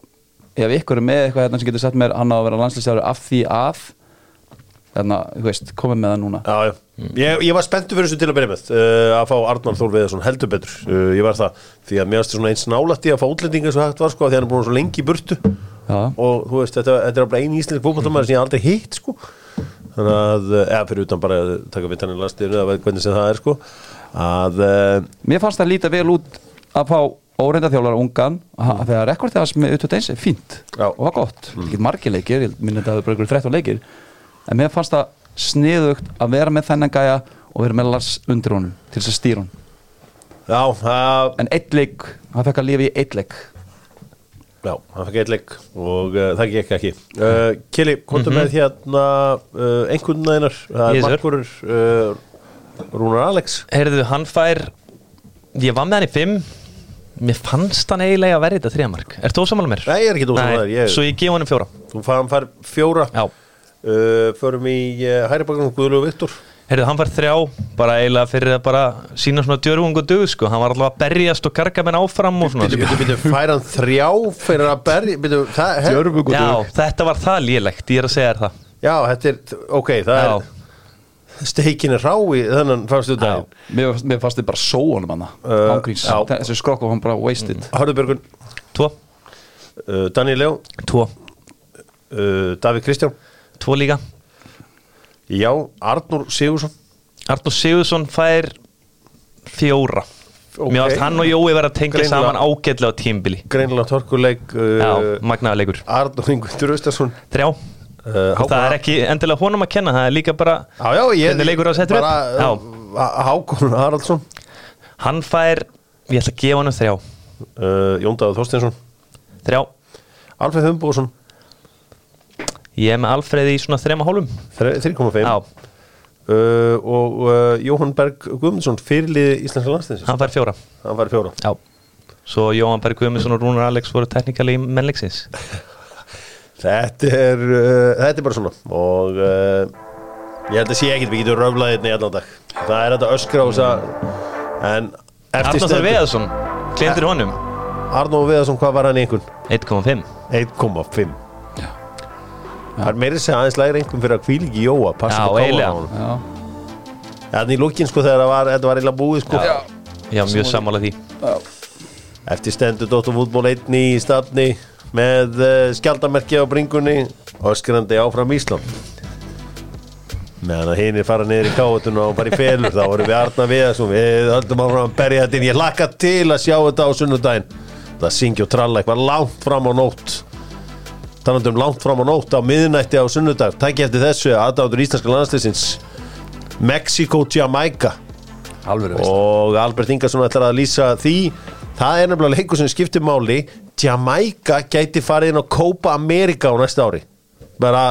ef ykkur er með eitthvað hérna sem getur sett mér hann á að vera landslýstjáður af því að þannig að, þú veist, komið með það núna. Já, já. Ég, ég var spenntu fyrir þessu til að byrja með uh, að fá Arnar Þór Viðarsson heldur betur. Uh, ég var það, því að mér varst svona eins nálætti að fá útlendinga svo hægt var sko, því að hann er búin svo lengi í burtu. Já. og þú veist, þetta, þetta er bara eini íslensk fótballtamæður sem ég aldrei hitt sko. Þannig að, uh, eða fyrir utan bara að taka vittaninn landsliðinu eða hvernig sem það er sko. Að, uh, Mér fannst það líta vel út að fá óreyndaþjólar ungan að þegar rekordið hans með U21 er fínt. Já. og var gott, mm. ekki margir leikir ég minni þetta að það er bara ykkur 13 leikir en mér fannst það sniðugt að vera með þennan gæja og vera með Lars undir honum til þess að stýra hún já, uh, en eitt leik, hann fekk að lifa í eitt leik. Já, hann fekk eitt leik og uh, það gekk ekki. Uh, Kili, komdu með hérna uh, einhvern veginn. Það er uh, Rúnar Alex. Heyrðu, hann fær Ég var með hann í fimm. Mér fannst hann eiginlega að verði þetta þriðamark Er þú ósamála mér? Nei, ég er ekki ósammála þér, ég- Svo ég gef honum fjóra. Þú fær, fær fjóra. Já uh, förum í uh, hæri bakum Guðlu Viktor. Heyrðu, hann fær þrjá Bara eiginlega fyrir að bara sína svona djörfung og dög sko. Hann var alltaf að berjast og karga menn áfram og svona Býtu, býtu, býtu, fær hann þrjá fyrir að berja býtu, það, he, Já, þetta var það lélegt Ég er að segja þér það. Já, þetta er, ok, það Já. er steikin er rá í þennan fannstu daginn mér, mér fannst þið bara sóunum hann Uh, ángríns, já. þessi skrokk og hann bara wasted. Hörðubjörgun, Tvo, uh, Daniel Leo tvo, uh, Davíð Kristján tvo líka. Já, Arnur Sigursson Arnur Sigurðsson fær fjóra. Ok. Mér varst hann og Jói vera að tengja Greinilega. saman ágætlega á tímbili Greinilega Torkuleik Já, uh, magnaða leikur. Arnur Ingvindur Östarsson Þrjá. Uh, það er ekki endilega honum að kenna, það er líka bara Já, já, ég leikur á bara, uh, Hákon Haraldsson. Hann fær, ég ætla að gefa honum þrjá. Uh, Jón Davíð Þorsteinsson. Þrjá, Alfred Humbússon Ég er með Alfreð í svona þrema hólum 3,5 Já, uh, og uh, Jóhann Berg Guðmundsson fyrirlið Íslenska landstæðins hann fær fjóra. Hann var fjóra. Svo Jóhann Berg Guðmundsson og Rúnar Alex voru teknikali í mennleiksins. Þetta er, uh, þetta er bara svona. Og uh, ég held að sé ekkert. Við getum röflaðið hérna í allan dag. Það er þetta öskra á þess að en stendur Veðarsson, klindur honum. Arnóð Veðarsson, hvað var hann einhvern? 1,5 1,5 það er segja aðeins lægri einhvern fyrir að hvíl ekki Jóa passa Já, upp á. Já, Þannig í lókin sko þegar var, þetta var eiginlega búið sko. Já, mjög sammála því. Eftir stendur Dóttur fútból 1 í stafni með uh, skjaldamerki á bringunni öskrandi áfram Ísland. Meðan að hinn er fara niður í káutuna og bara í felur þá vorum við Arna Viðarsson. Við höldum áfram að berja þetta inn. Ég hlakka til að sjá þetta á sunnudaginn. Það syngja og tralla eitthvað langt fram á nótt talandi um langt fram á nótt á miðnætti á sunnudag tæki eftir þessu aðdáður íslenska landsleysins Mexico Jamaica alveg veist. Og Albert Ingarsson ætlar að lýsa því. Það er nefnilega leikur sem skiptir máli. Jamaica gæti farið inn á Copa America á næsta ári. Bara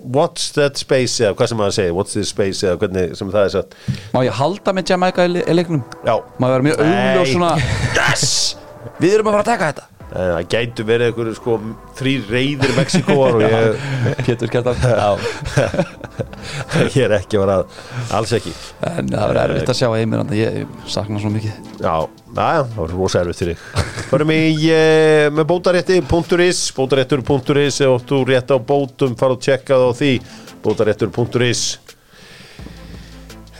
what's that space eða hvað sem maður segir what's this space eða hvernig sem það er satt Má ég halda með Jamaica í, le- í leiknum? já, Má ég vera mjög Nei. svona? Yes! Við erum að fara að taka þetta það gætu verið einhver sko þrý reyðir Mexikóar og ég, Pétur Kjartan. Ég er ekki að vera alls ekki. En það verður erfitt að sjá heimir Ég sakna svo mikið. Já, aðja, það var rosa erfitt fyrir þig. Förum í eh, með bótarétti.is bótaréttur.is ef þú rétt á bótum fara og tjekka það á því. Bótaréttur.is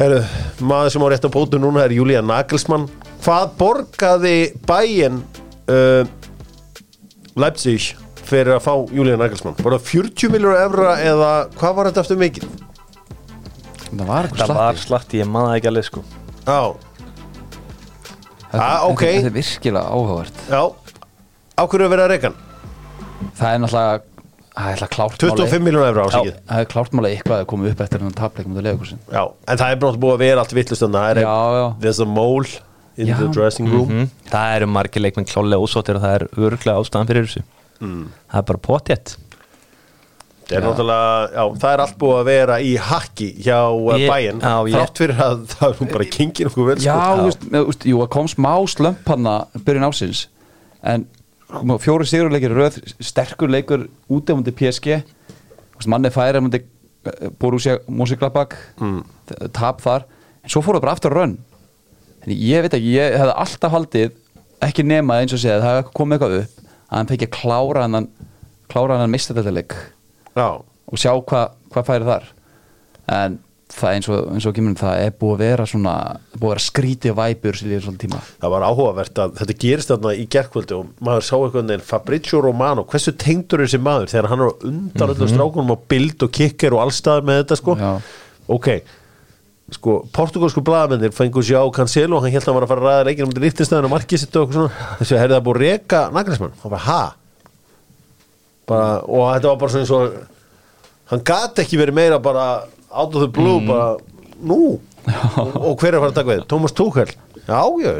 Herru, maður sem á rétt á bótum núna er Júlía Nagelsmann. Hvað borgaði bæinn uh, Leipzig fyrir að fá Júlía Nagelsmann? Var það 40 miljóra evra eða hvað var þetta eftir mikið? Það var eitthvað Það var slatti slatti, ég maður ekki alveg sko. Já, Þetta- Ah, ok. Þetta þetta er virkilega áhugavert. Já. Á hverju að vera að reykan? Það er náttúrulega Það er náttúrulega klárt 25 miljóra evra Já, ásíkið það er klárt máli eitthvað að koma upp eftir hennan tapleikum en það er bara búið að vera allt vittlust þannig að það er there's a mole in Já. the dressing room. Mm. Það eru margir leikmenn klálega ósóttir og það er örglega ástæðan fyrir þessu. Það er bara potjett Það er náttúrulega, já, það er allt búið að vera í hakki hjá ég, bæinn já, ég- þrátt fyrir að það er nú bara kingin okkur vel Já, sko. þú veist, með- þú veist, jú, það kom smá slömp hann byrjun ásins en kom á fjóri sigurleikir í röð sterkur leikur út af mútið PSG manni færi mútið Borussia Mönchengladbach. Mm. tap þar, en svo fór það bara aftur að rönn. en ég veit ekki, ég hefði alltaf haldið ekki nema eins og segja, það hefði komið eitthvað upp að hann fekk að klára hann klára hann mistadættileik Já, og sjá hvað hva færi þar. En það eins og, eins og kemur það er búið að vera svona búið að vera skrítið væpur það var áhugavert að þetta gerist þarna í gerkvöldi og maður sá eitthvað en Fabrizio Romano, hversu tengdur er þessi maður þegar hann er undan öllum strákunum á bild og kikker og allstaðar með þetta sko? Já. ok sko, portugalsku blaðamennir fengur sjá Cancelo og hann held að hann var að fara að ræða leikinu um til Lichtenstein og markið sitt og eitthvað svona. Þessi að það búið að reka naglismann hann bara, ha? Bara, og þetta var bara svona eins og hann gat ekki verið meira bara out of the blue, bara nú, og, og hver er að fara að taka við? Thomas Tuchel, já, já.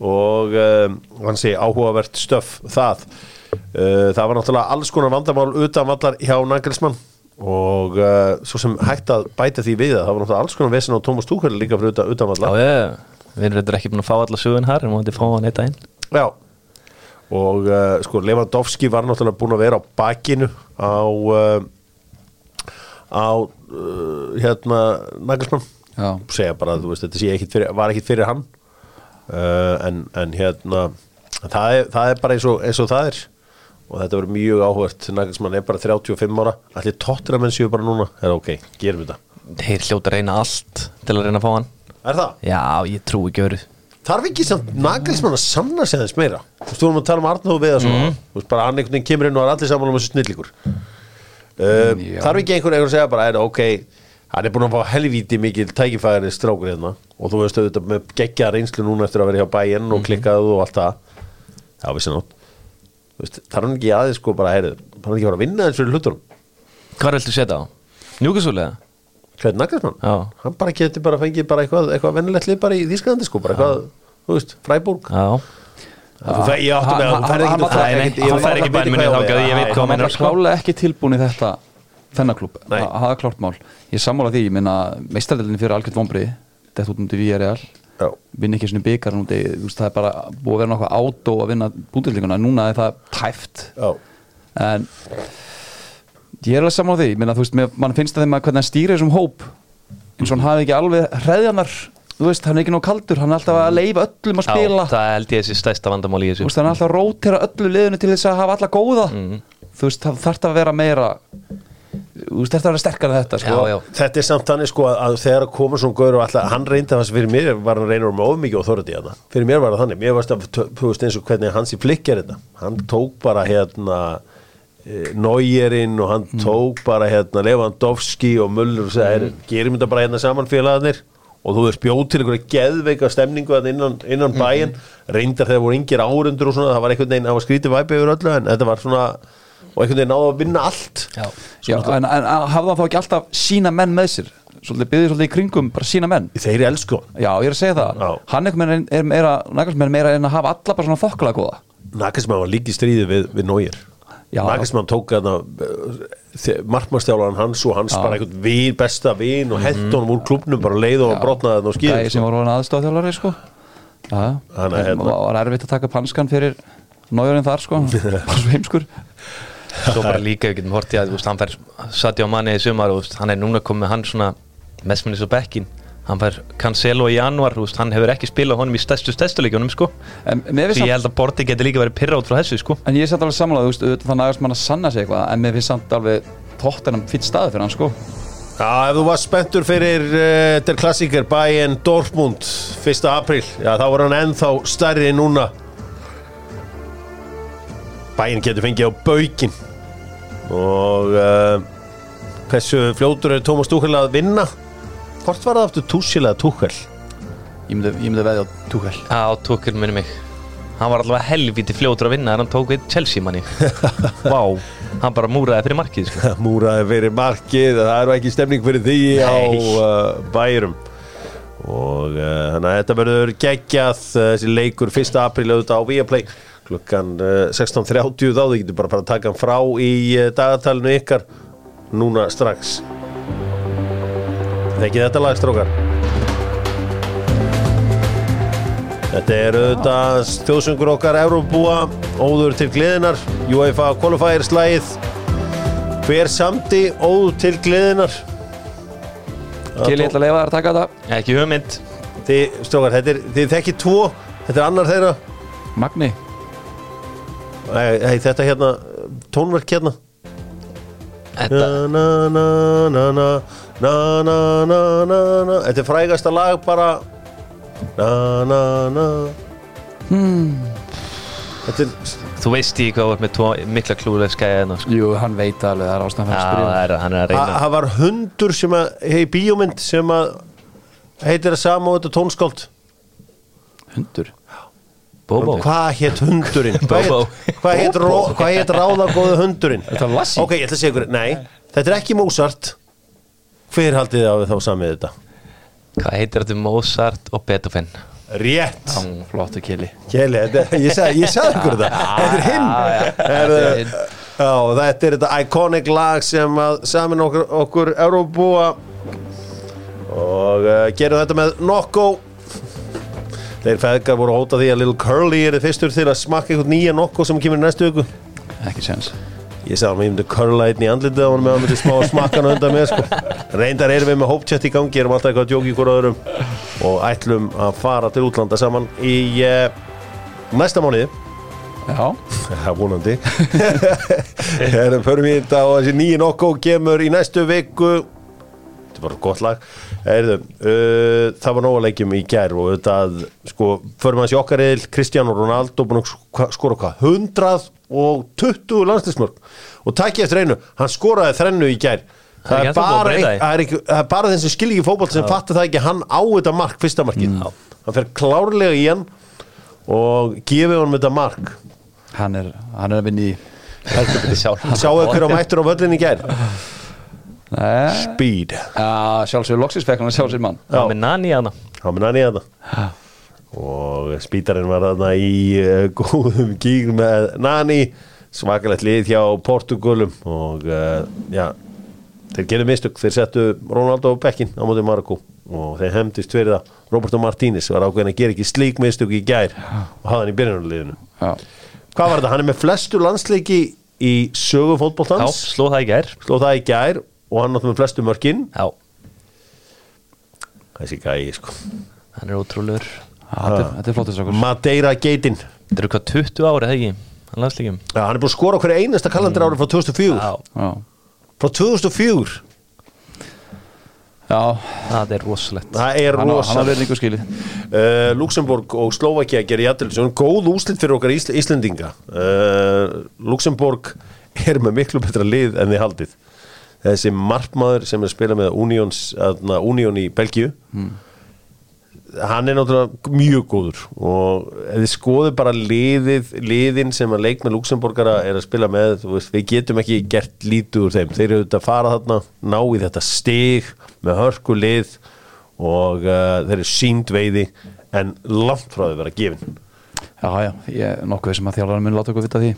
Og um, hann segi áhugavert stöf það. Uh, það var náttúrulega alls konar vandamál utan vallar hjá Nagelsmann og uh, svo sem hægt að bæta því við að það var náttúrulega alls konar vesen á Thomas Tuchel líka fyrir utan, utan Já, vallar ég, við erum reyndar ekki búin að fá alla sögun hér en mútið fá hann eitt einn. Já. Og uh, sko Lewandowski var náttúrulega búin að vera á bakinu á uh, á uh, hérna Nagelsmann. Já. segja bara að þú veist þetta sé ekkit fyrir, var ekkit fyrir hann. Uh, en, en hérna það er, það er bara eins og, eins og það er og þetta verður mjög áhvert Nagelsmann er bara 35 ára. Allir tóttir menn séu bara núna? Er ok, gerum við þetta. Þeir hljóta að reyna allt til að reyna að fá hann. Er það? Já, ég trú ekki öru Þarf ekki samt Nagelsmann að sanna sig aðeins meira? Þú veist, þú erum að tala um Arnóð við það svona Þú veist, bara hann einhvern veginn kemur inn og er allir saman um þessu snillíkur um, Já. Þarf ekki einhver einhver að segja bara, er, ok? Hann er búin að fá helvíti mikil tækifæri strákur hérna. Og þú veist auðvitað með geggja reynslu núna eftir að vera hjá bæinn og klikkað og allt það. Já, vissi nátt þarf hann ekki aðeins sko bara heyrðu þarf hann ekki bara að vinna eins og hlutunum? Hvað er alltaf setja á? Njúkasúlega? Hvað er Nagnarsmann? Já. Hann bara getur bara fengið bara eitthvað eitthvað vennilegt lið bara í Þísklandi sko bara eitthvað, þú veist, Freiburg. Já. Það er ekki Það er ekki bæðin minni þákað ég veit hvað hann er Klálega ekki tilbúin í þetta fennaklub, það er klárt mál. Ég sammála því, ég minna meistardelin fyrir algjörð vonbri, dett út um til VRL Já. vinn ekki svona byggar núti, þú veist, það er bara búið að vera nokkuð átó að vinna búndildinguna, núna er það tæft. Já, en ég er alveg sammála því, ég minna, þú veist, mann finnst það þegar maður hvernig hann stýrir þessum hóp eins og hann hafi ekki alveg hreðjanar þú veist, hann er ekki nóg kaldur, hann er alltaf að leifa öllum að spila. Já, það held ég þessi stærsta vandamál í Þú þessu veist, hann er alltaf að rótera öllu liðinu til þess að hafa alla góða. Mhm. þú veist, það þarf að vera meira þú veist, þetta að vera sterkar en þetta sko. Já, já, þetta er samt þannig sko að, að þegar að koma svona gaur og alltaf, hann reyndi það sem fyrir mér var hann reynur með ofmikið og þorði hérna fyrir mér var það þannig, mér varst að, þú veist eins og hvernig hans í flikk er þetta, hann tók bara hérna Nójerinn og hann tók bara hérna Lewandowski og Muller og sagði, mm. gerum þetta bara hérna saman félagarnir. Og þú veist bjóð til einhverja geðveika stemningu innan, innan bæinn. Reyndar þegar voru yngir árundur og svona það var einhvern veginn, það var skrítið væpi yfir öllu en þetta var svona, og einhvern veginn náðu að vinna allt. Já. Já, en, en hafði hann þá ekki alltaf sína menn með sér? Svolítið byggði svolítið í kringum bara sína menn? Þeir elsku hann. Já, ég er að segja það. Já. Hann einhvern veginn er meira, nægarsmenn meira en að hafa alla bara svona þokkala góða. Nagelsmann var líka í stríði við, við Nóir Já. Nagelsmann tók þarna markmannstjálan hans og hans Já. bara einhvern vin, besta vin og hett honum úr klubnum bara leið og brotnaði þarna og skýði Gæði sem var orðin aðstofþjálfari sko. Já, Hann er en hérna. var erfitt að taka upp hanskan fyrir Nójurinn þar sko. Bara svo heimskur Svo bara líka við getum hortið að þú veist, hann fær Sadio Mane í sumar og hann er núna komið hann svona mestminnis á bekkin hann fær Cancelo í januar hann hefur ekki spilað honum í stærstu stærstu leikjunum sko. Því ég held að Borti getur líka verið pyrra út frá þessu sko. En ég er samt alveg auðvitað það nægast mann að sanna sig eitthvað En mér finnst samt alveg tóttunum fýtt staði fyrir hann, sko Já, ef þú var spenntur fyrir uh, der klassiker Bayern Dortmund 1. apríl, já þá var hann ennþá stærri núna Bayern getur fengið á baukin og uh, hversu fljótur er Tómas Túchel að vinna? Hvort var það aftur Túchel eða Túchel Ég myndi, myndi veðja á Tuchel. Á tókil minni mig. Hann var allavega helviti fljótur að vinna en hann tók við Chelsea manni Vá, hann bara múraði fyrir markið sko. múraði fyrir markið það er nú ekki stemning fyrir því á Nei. uh, bærum og uh, þannig að þetta verður geggjað uh, þessi leikur 1. apríl auðvitað á Viaplay klukkan uh, 16.30 þá þið getur bara bara að taka hann frá í uh, dagatalinu ykkar núna strax. Þekkið þetta lag strókar? Þetta er auðvitað þjóðsöngur okkar Európbúa, óður til gleðinar UEFA Qualifier slæð Hver samdi óður til gleðinar? Kili, ég ætla að leifa þær að taka þetta. Ekki hugmynd. Þið, strókar, þetta er, þið þekkið tvo Þetta er annar þeirra. Magni Nei, þetta hérna, tónverk hérna. Þetta er frægasta lag bara. Hmm. Þetta er Þú veist ég hvað var með mikla klúlega skæðina sko. Jú, hann veit alveg, það er ástæðan fyrir spríðan Það var hundur sem að, hei bíómynd sem að heitir að sama og þetta tónskált Hundur? Bóbó. Hvað hétt hundurinn? Hét- Hvað hétt hétt ráðagóðu hundurinn? Þetta var Lassie. Ok, ég ætla að segja ykkur, nei, þetta er ekki Mozart. Hver haldið þið á þá samið þetta? Hvað heitir þetta Mozart og Beethoven? Rétt. Flottu Kili Kjeli, þetta, ég sagði, ykkur þetta. Þetta er hinn. þetta er þetta iconic lag sem að samin okkur, okkur Euróbúa og uh, gerum þetta með Nokko Þeir feðgar voru að hóta því að Little Curly er fyrstur til að smakka einhvern nýja Nokko sem kemur næstu viku. Ekki sens Ég sagði að ég myndi curla einn í andlitið á hann með að myndi smá að smakka hann undan með sko. Reyndar erum við með hóptjætt í gangi erum alltaf eitthvað að djóki ykkur öðrum og ætlum að fara til útlanda saman í uh, næsta mánuði. Já. Það er vonandi förum í þetta og þessi nýji nokko kemur í næstu viku Þetta er bara gott lag. Erðu, uh, Það var nóga leikjum í gær og þetta sko, förum hans í okkar eil Cristiano Ronaldo búin að sk- skora hvað? 120 landslismörk og takk ég eftir einu, hann skoraði þrennu í gær. Það er er, bara, ein, er, ekki, það er bara þeim sem skilji ekki fótboll sem fattu það ekki, hann á þetta mark, fyrsta markið. Hann fer klárlega í hann og gefið honum þetta mark. Hann er, hann er að vinna í Sjáu hver á mættur á völlin í gær? Nei Speed. Já, sjálfsögur loksins fekk hann að sjá sér mann. Já, með Nani hana. Há með nanni þetta Og spítarinn var þarna í uh, góðum gíg með Nani. Svakalegt lið hjá Portugalum Og uh, já þeir gerðu mistök, þeir settu Ronaldo á bekkin á móti Marokko og þeir hefndist fyrir það. Roberto Martínez var ákveðin að gera ekki slík mistök í gær og hafa hann í byrjunarliðinu. Já, hvað var þetta, hann er með flestu landsleiki í sögu Já, fótboltans sló það í gær. Sló það í gær og hann náttúrulega með flestu mörkin. Já, þessi gæi sko. Hann er ótrúlegur. Þetta er, þetta er flottist okkur Madeira Geitin. Þetta eru hvað 20 ári, eða ekki? Já, hann er búin að skora okkur einasta kalendur ári frá 2004 Já, Já, frá 2004 já. Það er rosalegt. Það er hann, á- hann rosa har verið einhver skilið. Uh, Luxemburg og Slovakia gerir jættilega góð úslit fyrir okkar Ísl Íslendinga. Uh, Luxemburg er með miklu betra lið en þið haldið þessi markmaður sem er að spila með Unions, aðna, Union í Belgíu hann er náttúrulega mjög góður og ef þið skoðu bara liðið liðin sem að leik með Luxemburgara er að spila með, veist, við getum ekki gert lítið úr þeim, þeir eru auðvitað að fara þarna ná í þetta stig með hörku lið og uh, þeir eru sínd veiði en langt frá að vera gefin. Já, já, ég er nokkuð sem að þjálfarinn mun láta okkur vita því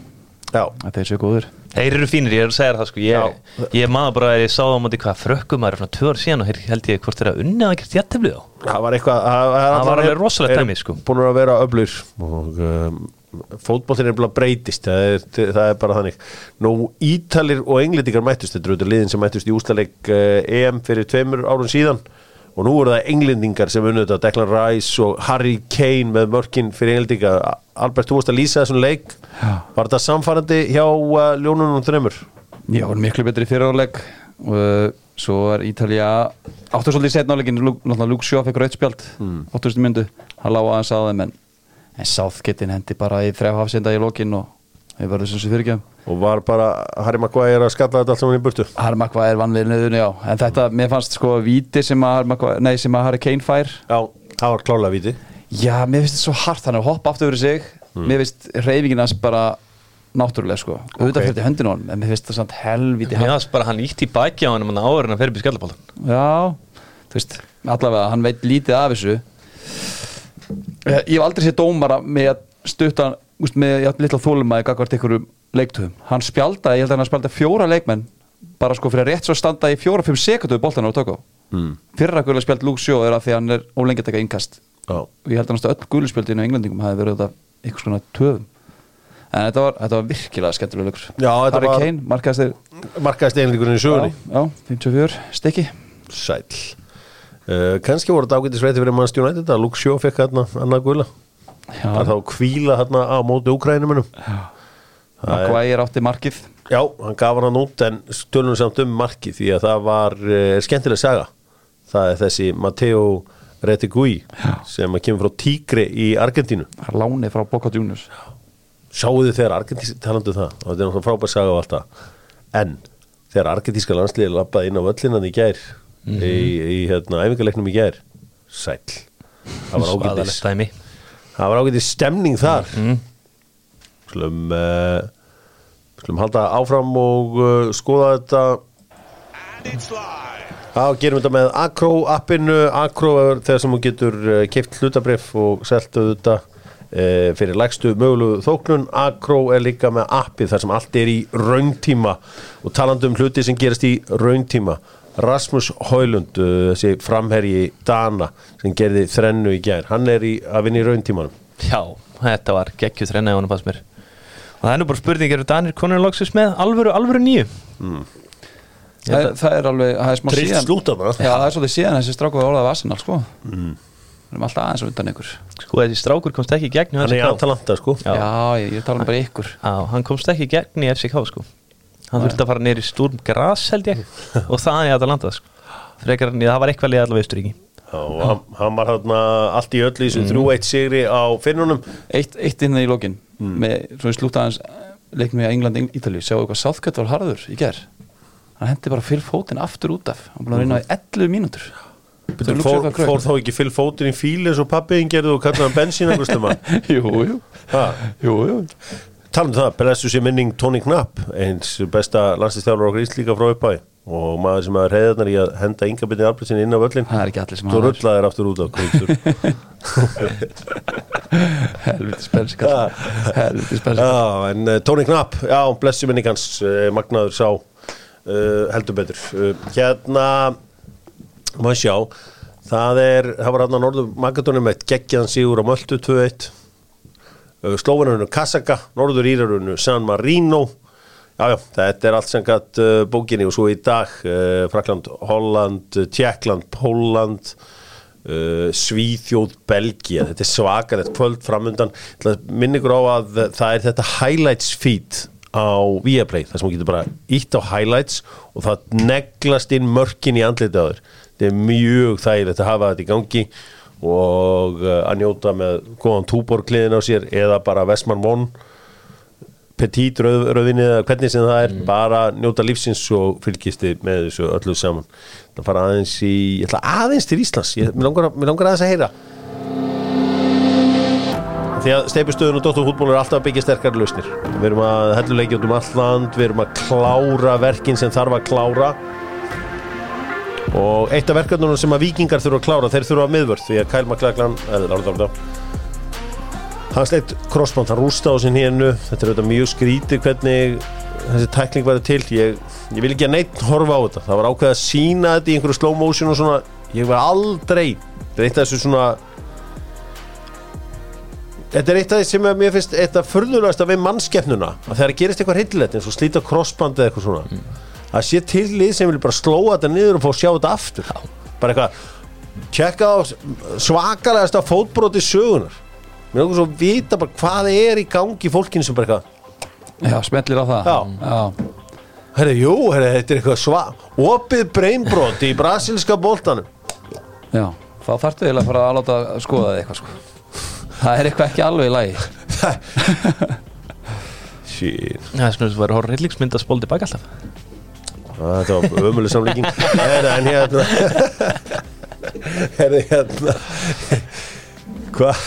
að þeir séu góður Þeir eru fínir, ég er að segja það sko. Ég, ég maður bara að ég sá það á móti hvað frökkum maður svona tvö ár síðan og hér held ég hvort þeir að unni að gert jætteflið á það var eitthvað Það var alveg rosalegt dæmi, sko. Búin að vera öflur og um, fótboltin er bara breytist það er, það er bara þannig. Nú Ítalir og Englendingar mættust þetta eru auðvitað liðin sem mættust í úslaleg uh, EM fyrir tveimur árun síðan og nú eru það Englendingar sem unnu þetta. Declan Rice og Harry Kane með mörkin fyrir Englendinga. Albert, þú varst að lýsa þessum leik. Já. Var þetta samfærandi hjá uh, ljónunum þreymur? Já, hann miklu betri fyriráleik og uh, svo er Ítalja áttu svolítið setna áleikin náttúrulega Luke Shaw fekk rauðspjald mm. 8000 myndu, hann lág aðeins á þeim en, en Southgatein hendi bara í þrjá hafsenda í lokin og við verðum sem sem fyrirgjöfum og var bara Harry Maguire að skalla þetta allt saman í burtu? Harmakva er vannverðinu, já. En þetta, mér fannst sko víti sem að Harmakva, nei, sem að Harry Kane fær. Já, það var klálega viti Já, mér finnst þetta svo hart, hann er að hoppa aftur fyrir sig. Mér finnst reyfingin hans bara náttúrulega sko, auðvitað Ok. fyrir höndin á hann en mér finnst það samt helviti Mér hart. fannst bara hann ítt í baki á hann um áður en að fer upp í skallabóltan Já, þú veist, allavega hann veit lítið af þessu. Eh, Ég hef aldrei séð dómara með að stutta úst, með leiktöfum. Hann spjaldaði, ég held að hann spjaldaði fjóra leikmenn bara sko fyrir að rétt svo standa í fjóra-fimm sekundu við boltan á tóká mm. fyrra guðlega spjald Luke Shaw er að því að hann er ólengi að taka innkast. Já, og ég held að náttúrulega öll guðlspjöldinu á englendingum hafi verið þetta einhvers konar töfum. En þetta var, þetta var virkilega skemmtilega leikur. Já, þetta Harry var- Kane, markaðist markaðist einleikurinn í sögunni. Já, 54, stikki Sæll. Uh, Kanski voru þetta ágættis veiti fyrir mannst United að Luke Shaw fekk annað gula. Já. Það er þá kvíla hérna á móti Ukrænumunum Maguire átti markið. Já, hann gaf hann út en stölunum samt um markið því að það var uh, skemmtileg saga. Það er þessi Matteo Retegui sem að kemur frá Tigre í Argentínu. Það er lánið frá Boca Juniors. Sjáu þið þegar Argentísk, talandu það? Og þetta er náttúrulega frábær saga á alltaf en þegar argentíska landsliði lappaði inn á völlinan í gær í, í hérna, æfingarleiknum í gær sæll. Það var ágætis. Svaðalegt dæmi. Það var ágætis stemning þar skulum uh, skulum halda áfram og uh, skoða þetta. Já, gerum þetta með Acro appinu. Acro er þegar sem þú getur uh, keift hlutabrif og seltu þetta fyrir lægstu mögulegu þóknun. Acro er líka með appið þar sem allt er í rauntíma og talandi um hluti sem gerast í rauntíma. Rasmus Haulund, uh, þessi framherji Dana sem gerði þrennu í gær, hann er í, að vinna í rauntímanum. Já, þetta var geggjuð þrenna í honum fannst mér Og það er nú bara spurning, eru Danir konur loksins með alvöru, alvöru nýju? það, er- það er alveg, það er smá Trillt síðan slúta það Já, það er svolítið síðan þessi stráku orðað af Arsenal sko. Mm. Við erum alltaf aðeins undan ykkur. Sko, þessi strákur komst ekki í gegn í hann er í FCK. Atalanta sko. Já. Já, ég, ég tala um bara ykkur. Hann komst ekki í gegn í FCK sko. Hann þurfti að fara neyri Sturm Gras held ég. Og það er að landa sko. Frekar en það var eitthvað liða allavega Austuríki Já, og hann, hann var hann allt í öllu í þessum 3-1 sigri á finnunum. Eitt, eitt inn í lokin með, svo ég slúta aðeins leiknum í England, Ítalíu. Sjáu eitthvað Southgate var harður í ger hann hendi bara fyrir fótinn aftur út af. Hann búin að vinna í 11 mínútur. Þú fór, fór þá ekki fyll fótinn í fíl eins og pappiðin gerði og kallaði hann bensín Jú, jú, Ha, jú, jú. Talum það, blessu sér minning Tony Knapp eins besta landslistjálfur okkur íslíka frá uppæði og maður sem hafa reyðarnar í að henda yngabitni albreytsin inn á völlin Það er ekki allir sem Þú hafa rullaðir aftur út á kvöldur helviti spensk helviti spensk Já, en uh, Tony Knapp, já, blessu minning hans uh, magnaður sá uh, heldur betur. Uh, hérna maður sjá það er, það var hann að Norður Magadónum með geggjaðan sigur á Möltu 2-1 uh, Slóvenarunu Kasaka Norður Írarunu San Marino jájá, þetta er allt sem gætt uh, bókinni og svo í dag uh, Frakland, Holland, Tjekkland Póland uh, Svíþjóð, Belgia þetta er svakar, þetta kvöld framundan. Minn ykkur á að það er þetta highlights feed á Viaplay þar sem þú getur bara ítt á highlights og það neglast inn mörkin í þér. Þetta er mjög þægilegt að hafa þetta í gangi og uh, að njóta með góðan túborkliðin á sér eða bara Vestmann Von petit rauð, rauðinni eða hvernig sem það er bara njóta lífsins og fylgisti með þessu öllu saman. Það fara aðeins í, ég ætla aðeins til Íslands. Ég, mér, langar, mér langar aðeins að heyra. Því að steipustöðun og dótturfútból er alltaf að byggja sterkar lausnir. Við erum að helluleikja út um allt land við erum að klára verkin sem þarf að klára. Og eitt af verkefnunum sem að vikingar þurfa að klára þeir þurfa að miðvörð því að Kyle McLachlan eða hann sleitt crossband, hann rústa á sin hérnu þetta er auðvitað mjög skrítið hvernig þessi tækling verður til. Ég, ég vil ekki að neitt horfa á þetta. Það var ákveð að sína þetta í einhverju slow motion og svona, ég var aldrei þetta er eitt af þessu svona þetta er eitt af því sem að mér finnst eitt af förðulegast við mannskeppnuna að þegar gerist eitthvað hillilegt eins og slíta crossband eða eitthvað svona að sé til lið sem vil bara slóa þetta niður og fá að sjá þetta aftur. Bara eitthvað tjekka á svakalegasta fótbróti sögunar mér er okkur svo að vita bara hvað er í gangi fólkinu sem bara eitthvað Já, smellir á það Já. Já. herri, jú, herri, þetta er eitthvað sva opið breinbrot í brasilska boltanum Já, þá þarftu eiginlega að fara að láta að skoða það eitthvað sko. Það er eitthvað ekki alveg í lagi shit Það er svona að vera horror hryllingsmynd að spóla tilbaka alltaf þetta var ömuleg samlíking herri, en hérna herri, hérna hvað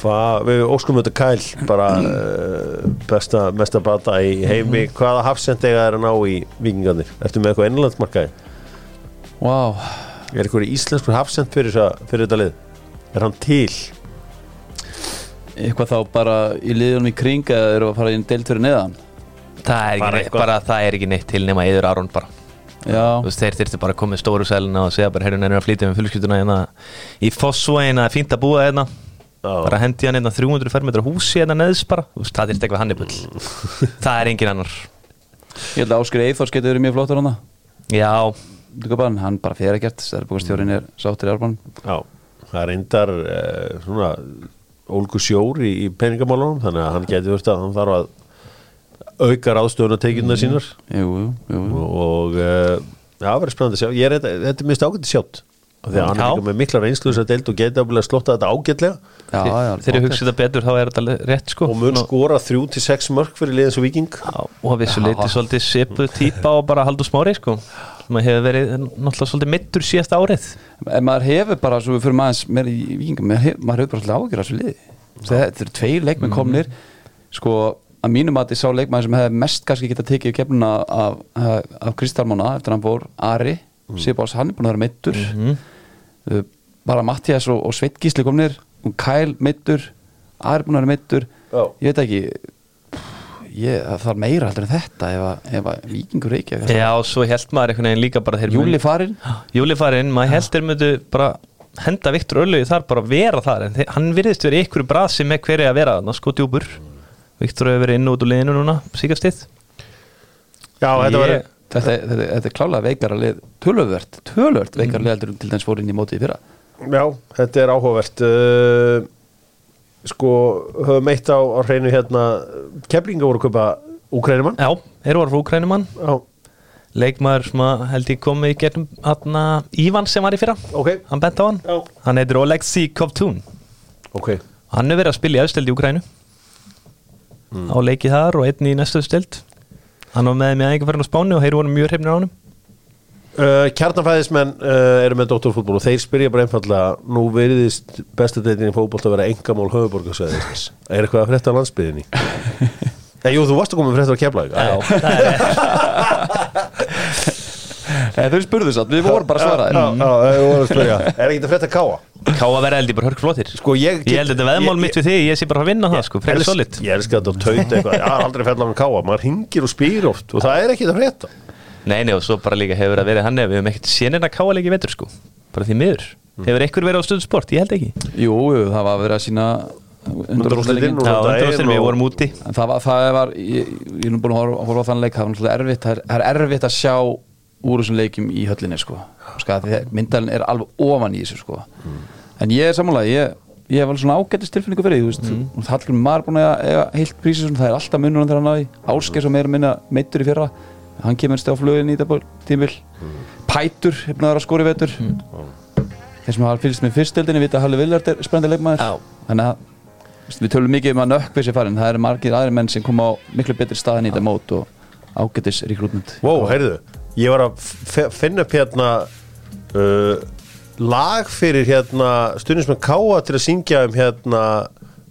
hvað, við óskum þetta Kæl bara uh, besta, mesta bata í heimi. Hvaða hafsend eiga er að ná í vikingarnir ertu með eitthvað innlandsmarkaði Vá, er eitthvað íslenskur hafsend fyrir, fyrir þetta lið? Er hann til? Eitthvað þá bara í liðunum í kring eða eru að fara inn deilt fyrir neðan? Það er ekki, Bara neitt, bara, það er ekki neitt til nema Eður Aron bara. Já, Þú veist, Þeir þyrfti bara að koma í stóru sæluna og segja bara heyrðu nefnir að flytja með fullskutuna hérna í Fossvóin að fínt að búa hérna. Já. Bara hendi hann hérna 300 fermetra húsi hérna neðs bara. Þú veist, það þyrfti eitthvað hannibull Það er engin annar. Ég held að Áskri Eithors getur verið mjög flottur hana Já, Dugabann, hann. Bara fer ekkert. Stærðbúkastjórin er sáttur í arbann Já, það er reyndar uh, svona ólgu sjór í, í peningamálunum þannig að hann getur verið að hann þarf að auka ráðstöðuna tekjuna sínar. Jú, jú, jú, og uh, já, það verður spennandi að sjá. Ég er þetta, þetta er mist ágætti sjátt að hann er með mikla reynslu þess að deild og geti ábúinlega slotta þetta ágætlega. Já, já, þegar ég hugsi þetta betur þá er þetta rétt sko. Og mun skora þrjú til sex mörg fyrir liðins og viking Já, og að vissu Já. leiti svolítið svipu típa og bara haldur smári sko. Maður hefur verið náttúrulega svolítið mittur síðast árið. En maður hefur bara, svo við fyrir maður meira í vikingum, maður hefur, maður hefur bara svolítið ágjör á þessu liði. Þetta eru tveir leikmenn komnir. Sko, að mínum að ég sá leikmenn sem hefði mest kannski geta tekið kefnuna af, af, af Kristalmána eftir að hann fór Ari, mm. Sibáls, hann er búin að vera meittur uh, bara Mattias og, og Sveit Gísli komnir. Og Kyle meittur, Ari búin að vera meittur Já. ég veit ekki ég, það þarf meira heldur en þetta ef að, ef að vikingur reykja Já, og svo held maður einhvern veginn líka bara þeir Júli mun- farinn. Júli farinn, maður heldur myndu bara henda Viktor Öllögi þar bara að vera þar en hann virðist verið ykkur brasi með hverju að vera þarna, sko djúpur. Viktor hefur verið inn út úr liðinu núna síkastið Já, þetta Ég- var þetta, þetta, þetta er klálega veikara lið töluvert, töluvert veikara lið heldur en til dæmis fór inn í mótið í fyrra. Já, þetta er áhugavert. Uh, Sko, höfum eitt á, á hreinu hérna Keflinga voru að kaupa Úkrænumann Já, eru var frá Úkrænumann Já, leikmaður sem að held ég komið í gegnum aðna Ívan sem var í fyrra. Ok, hann bent á hann, Já. hann heitir Oleksi Kovtun. Ok. Hann hefur verið að spila í aðstöld í Úkrænu á leikið þar og einn í næstu stöld hann var með með aðeins fyrir á Spáni og þeir voru mjög hrifnir á hann Uh, Kjarnafæðismenn uh, eru með doktorfútból og þeir spyrja bara einfallega nú veriðist bestu deitin í fótbolt að vera engamál höfuborgarsæðis er eitthvað að frétta á landsbyðinni Nei, jú, þú varst að koma með frétta á keflag Er Þau spurðu satt, við vorum bara að svara. Já, já, já, ég voru að spyrja. Er ekki að frétta káa? Ká að vera held ég bara hörk flottir Sko, ég- Ég held þetta veðmál ég- mitt við þig Ég sé bara að vinna það sko, frekar solid. Ég elska þetta að tauta eitthvað. Já, aldrei fell á hann káa Maður hingir og spyr oft Og það er ekki það frétta. Nei, nei, og svo bara líka hefur það verið hann Við höfum ekkert sénin að káa leiki vetur sko Bara því miður. Hefur einhver verið á stöðu sport? Ég held ekki. Jú, jú, það var að sína Já, þetta er undanúrslitin, við vorum úti. En það var, það var ég, ég er nú búin að horfa, horfa á þann leik það það er erfitt að sjá úr þessum leikjum í höllinni sko. sko myndalinn er alveg ofan í þessu sko. en ég er sammála ég, ég hef alveg svona ágættist tilfinningu fyrir því mm. Hallgrim Mar búin að eiga heilt prísi það er alltaf munur hann þegar hann náði. Ásker sem er að minna meittur í fyrra hann kemur stið á flugin í þetta tímil Pætur, hefnaður að skori vetur. Þeir sem hafa fylgst með fyrstildinni vita að Halli Villard er spennandi leikmaður. Já. þannig að við tölum mikið um að nökkvi sér farin það eru margir aðri menn sem koma á miklu betri staðin í þetta mót og ágættis rekrútment Wow, heyrðu Ég var að finna upp hérna uh, Lag fyrir hérna Stundins með káa til að syngja um hérna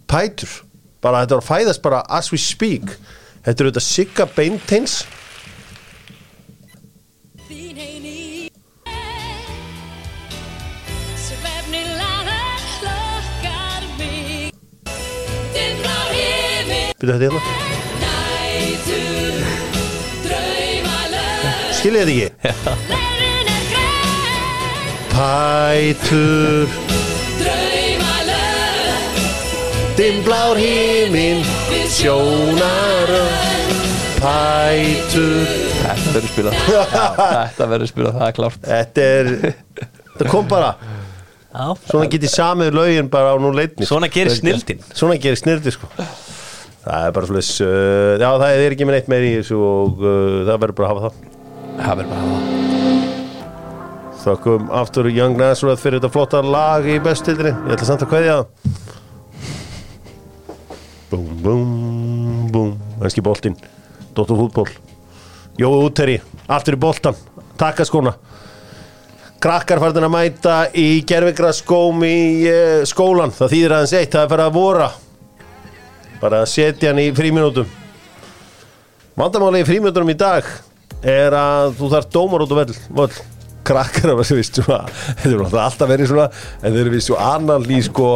Pætur. Bara þetta var að fæðast bara as we speak. Þetta er auðvitað Sigga Beinteins Byrja þetta hérna Skiljið þetta ekki? Pætur Dimblár híminn Sjónar Pætur Þetta verður spilað. Þetta verður spilað, það er klárt. Þetta er Það kom bara. Já. Svona getið samið lögin bara á nú leitni Svona gerir snildin Svona gerir snirdi sko. Það er bara svolítið uh, Já það er ekki með neitt meir í þessu og uh, það verður bara að hafa það Verður bara Þakkum aftur Young Nazareth fyrir þetta flotta lag í bestildri Ég ætla samt að kveðja. Það Búm, búm, búm. Ennski boltinn. Dóttur fútból Jói útteri Aftur í boltan Takka skóna. Krakkar farðin að mæta í gerfingra skóm í uh, skólan Það þýðir aðeins eitt Það er fyrir að vora. Bara að setja hann í fríminútum Vandamáli í fríminútunum í dag er að þú þarf dómar út á völl, völl. krakkar að vera svona, þetta er náttúrulega alltaf verið svona en þeir eru annan lí sko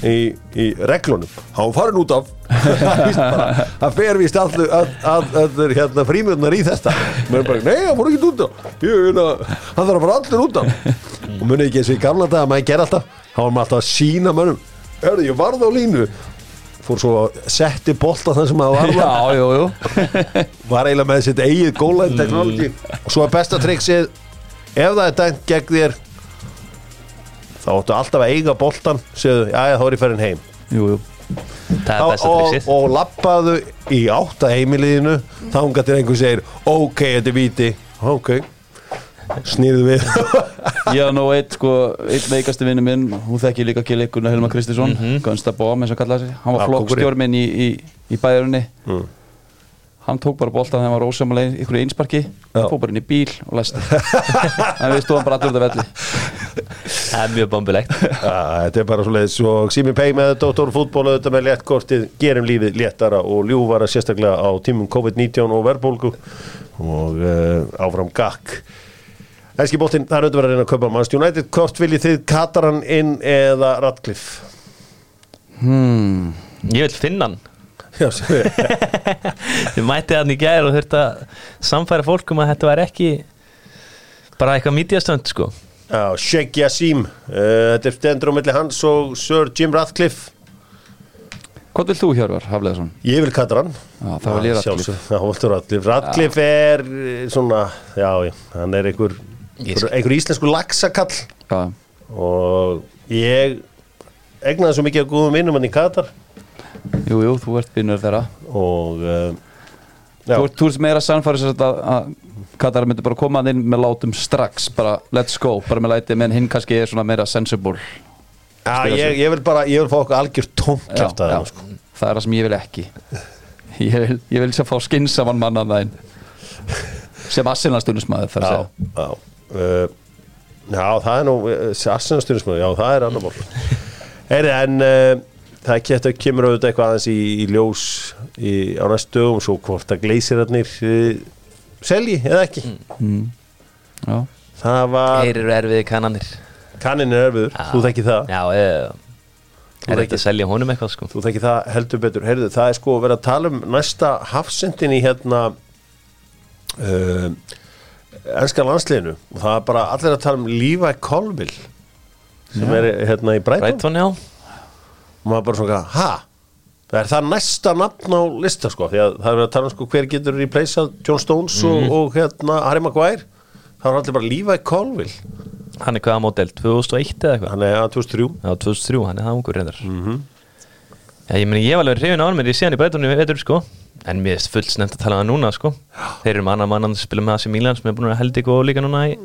í, í reglunum. Hann farin út af. Það fer vist allir allir hérna frímjöndar í þetta. Menn bara, nei, hann fór ekki út af. Hann þarf að fara allir út af. Og muni ekki eins og í gamla dag að maður ger alltaf hann var maður alltaf að sína mönnum. Hörðu, ég varð á línu fór svo að setti bolta þann sem að var Já, jú, jú. Var eiginlega með sitt eigið góðlæn technology. Og svo er besta triksið ef það er dæmt gegn þér þá áttu alltaf að eiga boltan segðu, já, þá er ég farin heim. Jú, jú. Það er besta og, triksið. og lappaðu í átta heimiliðinu þánga til einhver segir ok, þetta er víti. Ok, snýðu við. Haf nú eitt, sko, eitt veikasti vinnu minn Hún þekki líka ekki leikurna Helma Kristinsson mm -hmm. Gunsta Bóm, eins og kallaði sig. Hann var Já, flokkstjór minn í, í, í bæjarunni Mm. Hann tók bara boltan þegar hann var ósamalega ykkur einsparki Já. Fór bara inn í bíl og læsti En við stóðum bara allur út af velli. Það er mjög bombulegt. Ja, þetta er bara svoleiðis. Og Simi Pei með Dóttor fútból auðvitað með léttkortið gerum lífið léttara og ljúfara sérstaklega á tímum COVID-19 og verðbólgu. Og uh, áfram gakk Æski bóttin, það er auðvitað að reyna að kaupa Manchester United, hvort viljið þið Kataran inn eða Radcliffe? hmm. Ég vil finna hann Já, sér Þið mætið hann í gær og þurft að samfæra fólkum að þetta var ekki bara eitthvað mídjastönd sko Já, Sheikh Yassim uh, þetta er stendur á milli hans og Sir Jim Radcliffe Hvað vil þú Hjörvar, Hafleðarsson? Ég vil Kataran Já, það var ég Radcliffe. Já, Radcliffe Radcliffe er eh, svona, já, hann er einhver einhver, einhver íslensku laxakall. Já, og ég egnaði svo mikið af góðum vinnum hann í Katar. Jú, jú, þú ert vinnur þeirra. Og já, Þú ert, þú ert meira sannfæri að, að Katar myndi bara koma inn með látum strax bara let's go, bara með læti menn hinn kannski er svona meira sensible. Já ég, ég vil bara ég vil fá okkur algjör tómt Já, kjátt að það sko. það er það sem ég vil ekki. Ég vil, ég vil sem fá skinsaman mann að það inn sem assinlandstunusmaður þar að segja. já, uh, já, það er nú Arsenastunum, já, það er annar mál. Heyri, en uh, það geta, kemur auðvitað eitthvað aðeins í, í ljós í, á næstu dögum svo hvort að gleysirarnir selji eða ekki. Já, það var Þeir eru erfiði kannanir. Kannin er erfiður, þú þekki það. Já, ég er ekki að selja honum eitthvað sko? Þú þekki það heldur betur. Heyrðu, það er sko verið að tala um næsta hafsendin í hérna uh, ennska landsliðinu. Og það er bara allir að tala um Levi Colville sem er hérna í já. Og maður bara svona, ha? Það er það næsta nafn á lista sko? Því að það er að tala um sko hver getur replaceað John Stones og, og hérna Harry Maguire. Það er allir bara Levi Colville. Hann er hvaða módel, 2001 eða eitthvað? Hann er að 2003 Já, 2003, hann er það ungur reyndar Já, ég meni, ég var alveg hrifin á hann mér í síðan í Breitunni veitur sko. En mér er fullt snemt að tala um það núna sko. Þeir eru með annan mann að spila með AC Milan sem er búin að held ykkur og líka núna í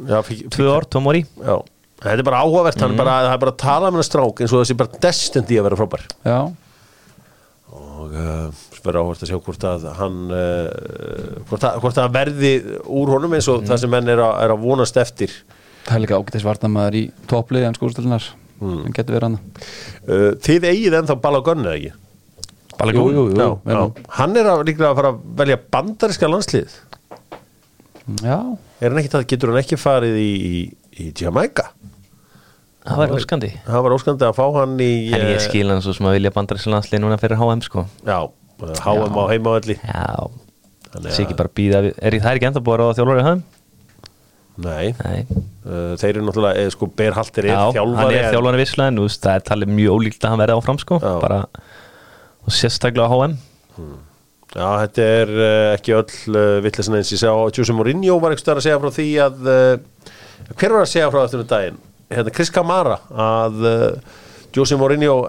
tvö tóm ári Já, þetta er bara áhugavert hann er bara, það er bara að tala með hann strák eins og þessi bara destined í að vera frábær. Já, og uh, verður áhugavert að sjá hvort að hann uh, hvort, að, hvort að verði úr honum eins og það sem menn er að, er að vonast eftir. Það er líka ágætis varnamaður í topplið en skúrstölunar Mm. hann getur verið hann uh, Þið eigið ennþá Balogun eða ekki? Jú, jú, jú, já, já. Hann er að, líklega að fara að velja bandariska landslið Já, Er hann ekki það, getur hann ekki farið í, í, í Jamaica? Það var óskandi Það var óskandi að fá hann í En ég eh, skil hann svo sem að vilja bandarinslið núna fyrir HM sko Já, eh, HM á heimavalli Já, Þannig sé að- ekki bara býða Er það ekki enda búið að ráða þjálfari HM? Nei, Nei uh, þeir eru náttúrulega eða, sko, Berhalter er Já, hann þjálfari er en- þjálfari visslega en þú veist, það er talið mjög ólíkt að hann verði áfram sko Já. bara, og sérstaklega á HM Já, þetta er uh, ekki öll uh, vittlesin eins ég sá Jose Mourinho var ekki stöðar að segja frá því að uh, hver var að segja frá þetta um daginn? Hérna, Chris Camara að uh, Jose Mourinho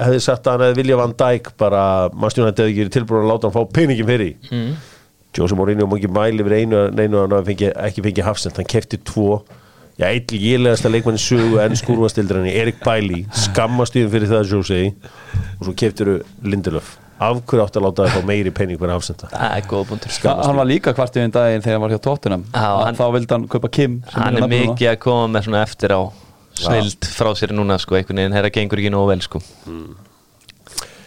hefði sagt að hann hefði vilja Van Dijk bara mannstjónan hefði ekki tilbúin að láta hann fá peningin fyrir mm. Jose Mourinho má ekki mæli yfir einu, neinu að hann fengi, ekki fengi hafsend hann kefti tvo. Já, eitt lélegasta leikmann sögu en skúrvastildrann Erik Bailey, skammastuðin fyrir það Jose og svo keftiru Lindelöf. Af hverju átt að láta það fá meiri pening fyrir hafsenda? Það hann var líka kvartið um daginn þegar hann var hjá Tottenham. Hann- þá vildi hann kaupa Kim sem Hann er mikið að koma með svona eftir á snild frá sér núna sko, einhvern veginn, þeirra gengur ekki nógu vel sko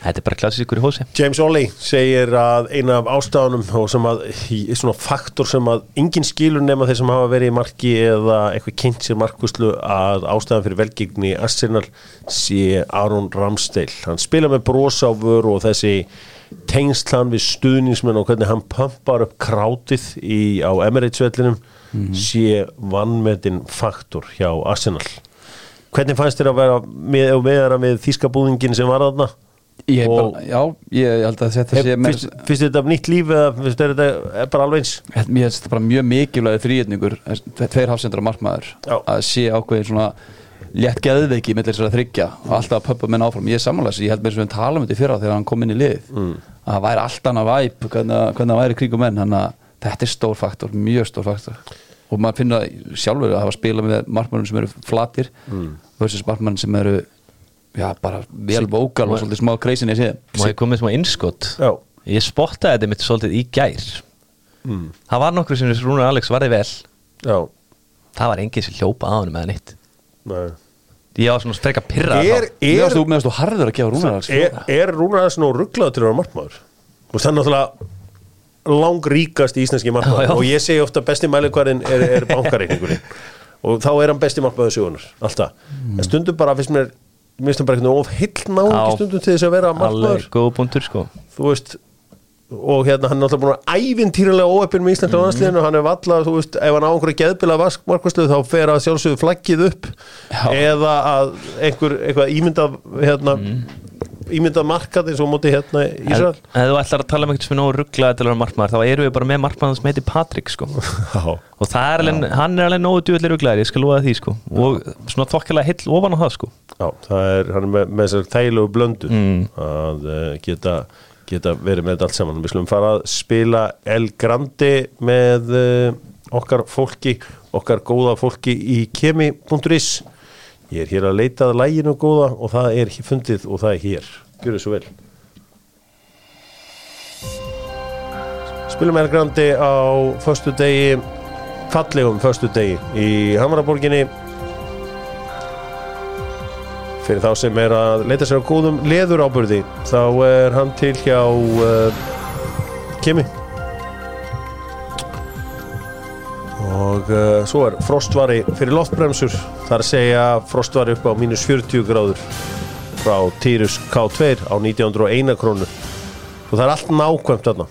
Þetta er bara klassískur í hósi James Oley segir að eina af ástafunum og sem að svona faktor sem að enginn skilur nema þeir sem hafa verið í marki eða eitthvað kynnt sér markvuslu að ástafan fyrir velgengni í Arsenal sé Aron Ramsdale. Hann spila með vör og þessi tengslan við stuðningsmenn og hvernig hann pumpar upp krátið í, á Emirates-vellinum sé vannmetinn faktor hjá Arsenal. Hvernig fannst þér að vera með, með þýskabúðingin sem var þarna? Ég, bara, já, ég held að þetta sé Hef, með, finnst, finnst þetta nýtt líf eða finnst þér þetta er bara alveg eins Mér finnst þetta bara mjög mikilvægi þrýðningur tveir hafsendra markmaður Já. að sé ákveðin svona létt geðveiki með þessar að þryggja og alltaf að pöppa menn áfram ég er samanlega ég held þess að við tala um þetta í fyrra þegar hann kom inn í lið mm. að það væri allt annað væp hvernig, það væri kringum menn þannig að þetta er stór faktor, mjög stór faktor og maður finna sjálfur að hafa spilað með markmannum sem eru flatir mm. versus markmann sem eru já, bara vel vókal og svolítið smá kreisinni síðan Má ég komið smá innskott Já. Ég spottaði þetta mitt svolítið í gær. Það var nokkur sem Rúnar Alex varði vel. Já, Það var enginn sem hljópa á hann með nýtt nei. Ég var svona frekar pyrrað Er, er, þú meðast þú harður að gefa rúnar alls er, er Rúnar aðeins nú rugglaður til að vera markmaður? Og það er náttúrulega langríkast íslenski Já, já. markmaður og ég segi ofta besti mælikvarinn er, er bankareikningurinn. Og þá er hann besti markmaður sögunar alltaf, en stundum bara finnst mér hann bara eitthvað of Já. stundum til þess að vera punktur sko þú veist og hérna hann er náttúrulega búin að ævintýralega óöppin með Íslanda mm -hmm. hann er vallað, þú veist, ef hann á einhverju geðbila markværslu þá fer að sjálfsögðu flaggið upp Já. eða að einhver, eitthvað ímyndað hérna, ímyndað markað eins og móti hérna í Ísrael. ef þú ætlar að tala um eitthvað sem er nógu rugglaði til að vera markmaður þá erum við bara með markmaður sem heitir Patrik sko. Og það er alveg, hann er alveg nógu djúvillig rugglaðir, ég skal lofa því sko. Og svona þokkilega heill ofan á það sko. Já það er, hann er með, með þessar þægilegu blöndu Mm. að uh, geta, geta verið með þetta allt saman. Við slum fara að spila El Grande með uh, okkar fólki okkar góða fólki í kemi.is ég er hér að leita að læginu góða og það er fundið og það er hér. Gjör svo vel. Spilum El Grande á föstu degi fallegum föstu degi í Hamaraborginni. Fyrir þá sem er að leita sér á góðum leður ábyrði þá er hann til hjá uh, Kimi og uh, svo er frostvari fyrir loftbremsur. Að segja frostvari upp á mínus 40 gráður frá Tyrus K2 á 1901 krónu. Og það er allt nákvæmt þarna.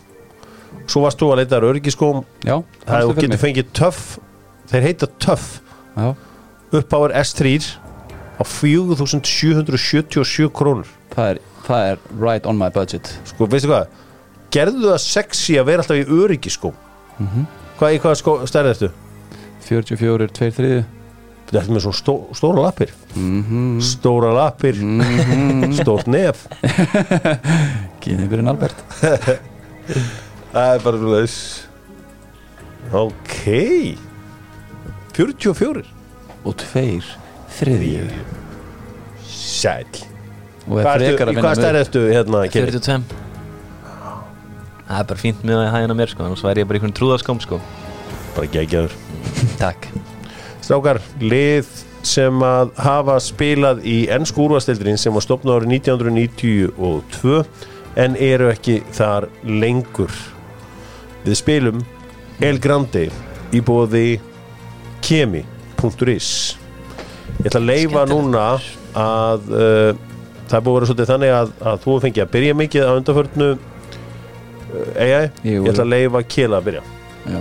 Svo varst þú að leita örgiskóm það þú getur fengið töff þeir heita töff uppáver S3 á 4777 krónur. Það er, það er right on my budget. Sko, veistu hvað? Gerðu það sexy að vera alltaf í öryggiskóm Mhm. Hvað, í hvaða stærð ertu? 44, 2, 3 Þetta er með svona stó, stóra lappir. Mhm. Stóra lappir. Stórt nef. Kynni fyrir Albert. Það er bara þess Ok. 44 Og tveir þriðju. Sæl er Hvað stærð ertu hérna Kiri? 42 Það er bara fínt með að hægina mér sko. Þannig væri ég bara einhvern trúðaskóm sko. Bara geggjaður. Takk. Strákar, lið sem að hafa spilað í ennsku úrvastildrin sem var stopnað árið 1992 en eru ekki þar lengur. Við spilum El Grande í bóði kemi.is ég ætla að leifa núna að uh, það er búið að vera svolítið þannig að, að þú fengi að byrja mikið á undarförnu uh, AI, Jú, ég ætla að leifa Kela að byrja. Já.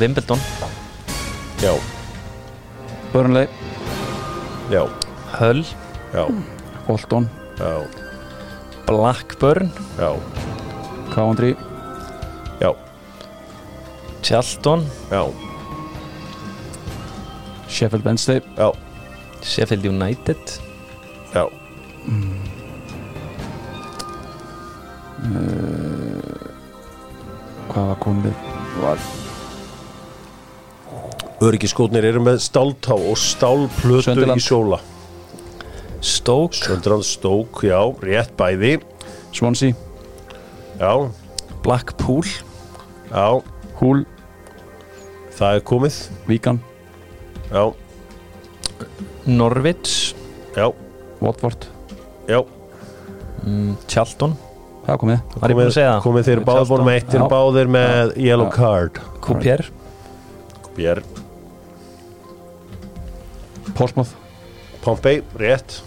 Wimbledon. Já, Burnley, já, Hull. Já, Bolton, já, Blackburn. Já, Coventry. Já, Charlton. Já, Sheffield Wednesday. Já, Sheffield United. Já. Hvað var komið? Var Öryggiskotnir eru með stáltá og stálplötu Sunderland. í sóla. Stoke. Söndrand stók, já, rétt bæði. Swansea, Já, Blackpool. Já, Hull, það er komið. Víkan Já, Norwich. Já, Watford. Já. Mm, Charlton Það er komið. Var ég búinn að segja það? Komið þeir báður búin með eitt Þeir Já. báðir með yellow Já. card. Kupier Bér, Portsmouth. Pompey, rétt.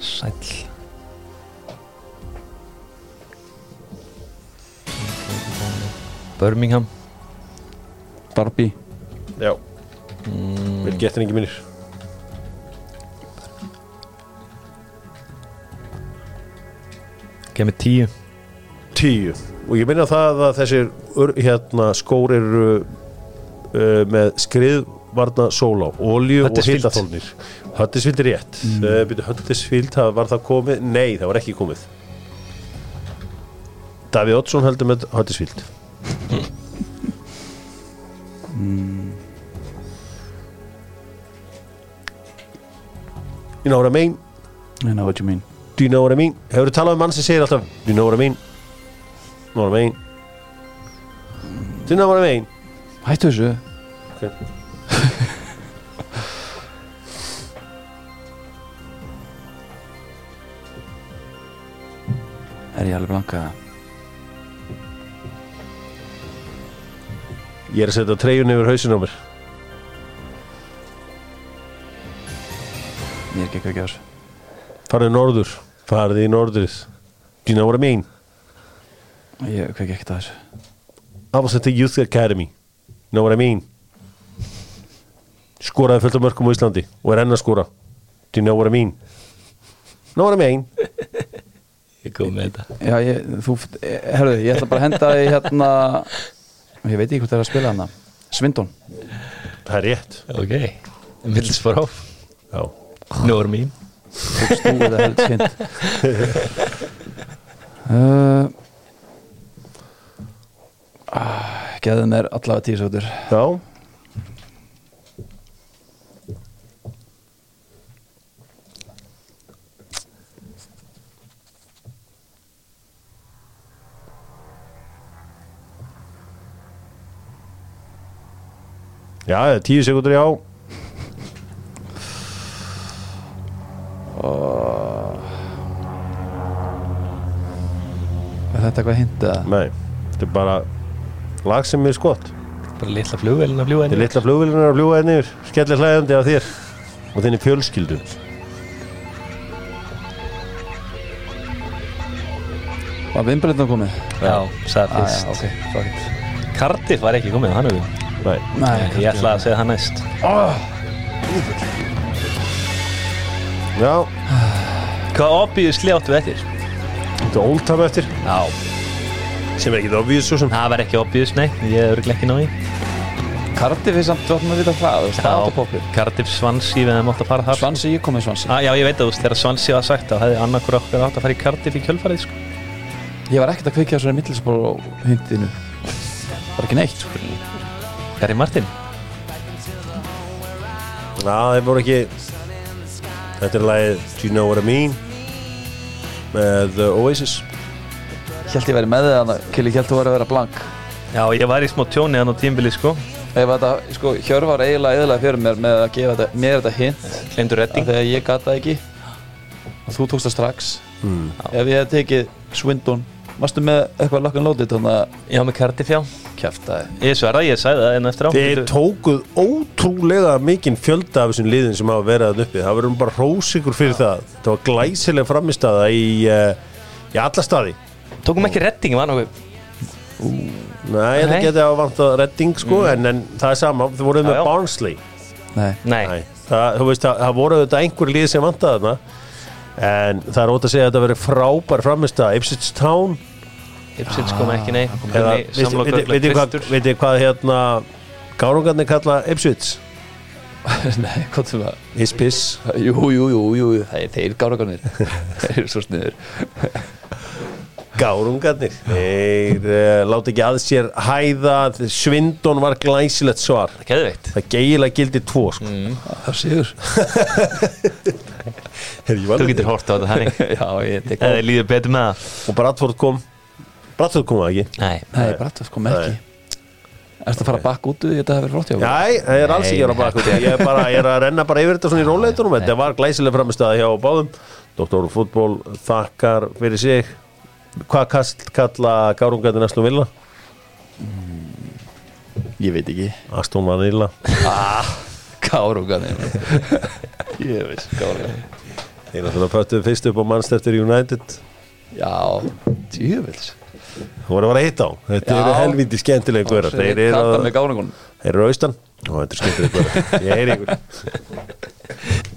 Sæll. Birmingham. Derby Já Vil getur ekki minnir. Kemur tíu. Tíu. Og ég minna það að þessir hérna, skór eru uh, með skriðvarna sóla Olju og Huddersfield. hitaþólnir Höttisvild er rétt. Mm. uh, Höttisvild, það var það komið? Nei, það var ekki komið. Davíð Oddsson heldur með Höttisvild You know what I mean? I know what you mean Do you know what I mean? Hefur þú talað um mann sem segir alltaf Do you know what I mean? Know what I mean? Do you know what I mean? Hættu þessu Okay. Er ég alveg blanka Ég er að setja treyjun yfir hausin mér er ekki ekki að þessu. Farðu norður Farðu í norðrið. Do you know what I mean? Ég kveiki ekkert að þessu? I was at the Youth Academy. Know what I mean? Skoraði fullt af mörgum á Íslandi Og er enn að skora. Do you know what I mean? Know what I mean? Ég kom með þetta. Já, ég, þú, herru, ég ætla bara að henda í hérna Ég veit ekki hvort það er að spila hana Svindon. Það er rétt. Ok. Middlesbrough Já Nor mín Fugst þú eða held svind uh, ah, Geðu mér allavega tíu sótur Já. Já, tíu sekundur já Er þetta eitthvað hint eða? Nei, þetta er bara lag sem er skott. Bara litla flugvelin að fljúa Þetta er litla flugvilinar að fljúa henni yfir. Skellir hlæðandi af þér og þinni fjölskyldu Var vinnbreytna komið? Já, sagði Ah, fyrst já, ok, fuck it Cardiff var ekki komið, hann hefur Nei, Nei, Ég ætla að segja það næst já, Hvað obvíðusli áttu við eftir? þetta er oldtime eftir. Já. Sem er ekki það obvíðs svo sem. Það var ekki obvíðus, nei. Ég er örugglega ekki náði Cardiff er samt, þú ætlum að vita það, þú veist, það átt að poppu Cardiff Swansea við hefum átt að fara þar. Svansi, ég kom með Svansi ah, Já, ég veit að þú veist, þegar Swansea var sagt þá hefði annarkur okkar átt að fara í Cardiff í kjölfarið sko. Ég var ekkert að kveikja svona mittlisból á hundinu Bara ekki neitt sko. Gary Martin? Já, þeir voru ekki Þetta er lagið Do You Know What I Mean með Oasis. Hjælt ég verið með þið að Kili hjælt þú var að vera blank? Já, ég var í smá tjóni hann á tímbili sko. Ef þetta, sko, Hjörvar eiginlega eðalega fyrir mér með að gefa þetta, mér þetta hint. Gleymdu redding. Þegar ég gata það ekki. Og þú tókst það strax. Mm. Ef ég hef tekið Swindon Varstu með eitthvað lakkan lótið þannig að Já, með Cardiff, já kjæftaði Ég sverða, ég sagði það en eftir á Þeir tókuð ótrúlega mikinn fjölda af þessum liðin sem hafa verið að uppi. Það verður bara hrósikur fyrir það. Það var glæsilega framistæða í, uh, í alla staði. Tókum ekki redding, var nokkuð? Nei, þetta Nei. geti að vanta redding sko en, en það er sama, þau voruð með já. Barnsley. Nei, Nei, Nei, það, þú veist, það, það voru þetta einhver lið sem vantaði þarna. En það er ótt að segja að þetta verið frábær framistæða Ipswich Town Ipsins kom ekki, nei samlokur veitu- veitu hvað, hérna Gárungarnir kalla Ipswich? Nei, hvað sem það Ispiss Jú, jú, jú, jú, þeir, gáragarnir Þeir eru svo sniður Gárungarnir? Þeir uh, láti ekki að sér hæða. Svindon var glæsilegt svar. Geðveikt. Það geigilega gildi tvo sko. Mm. Það séður Þú getur hort á þetta ég Eða þið líður betur með það. Og Bradford kom Bradford kom það ekki? Nei. Nei, bara þetta kom ekki. Ertu að fara bakk út Þetta hefur verið flott hjá? Nei, það er alls ekki að baka út Ég er bara ég er að renna bara yfir þetta svona í róleitunum. Þetta var glæsilega framistæða hjá báðum. Doktor fútból þakkar fyrir sig. Hvað kast, kalla Gárungarnir Aston Villa? Ég veit ekki. Aston Vanilla Gárugarnir Ég veist, gárugarnir Þeir náttúrulega pöttuðu fyrst upp á Manchester United. Já, djúvils Þú voru að vera hitta á. Þetta eru helviti skemmtilega góra Þeir eru gárugunum. Þeir eru austan. Og þetta er skemmtilega góra Ég heyri ykkur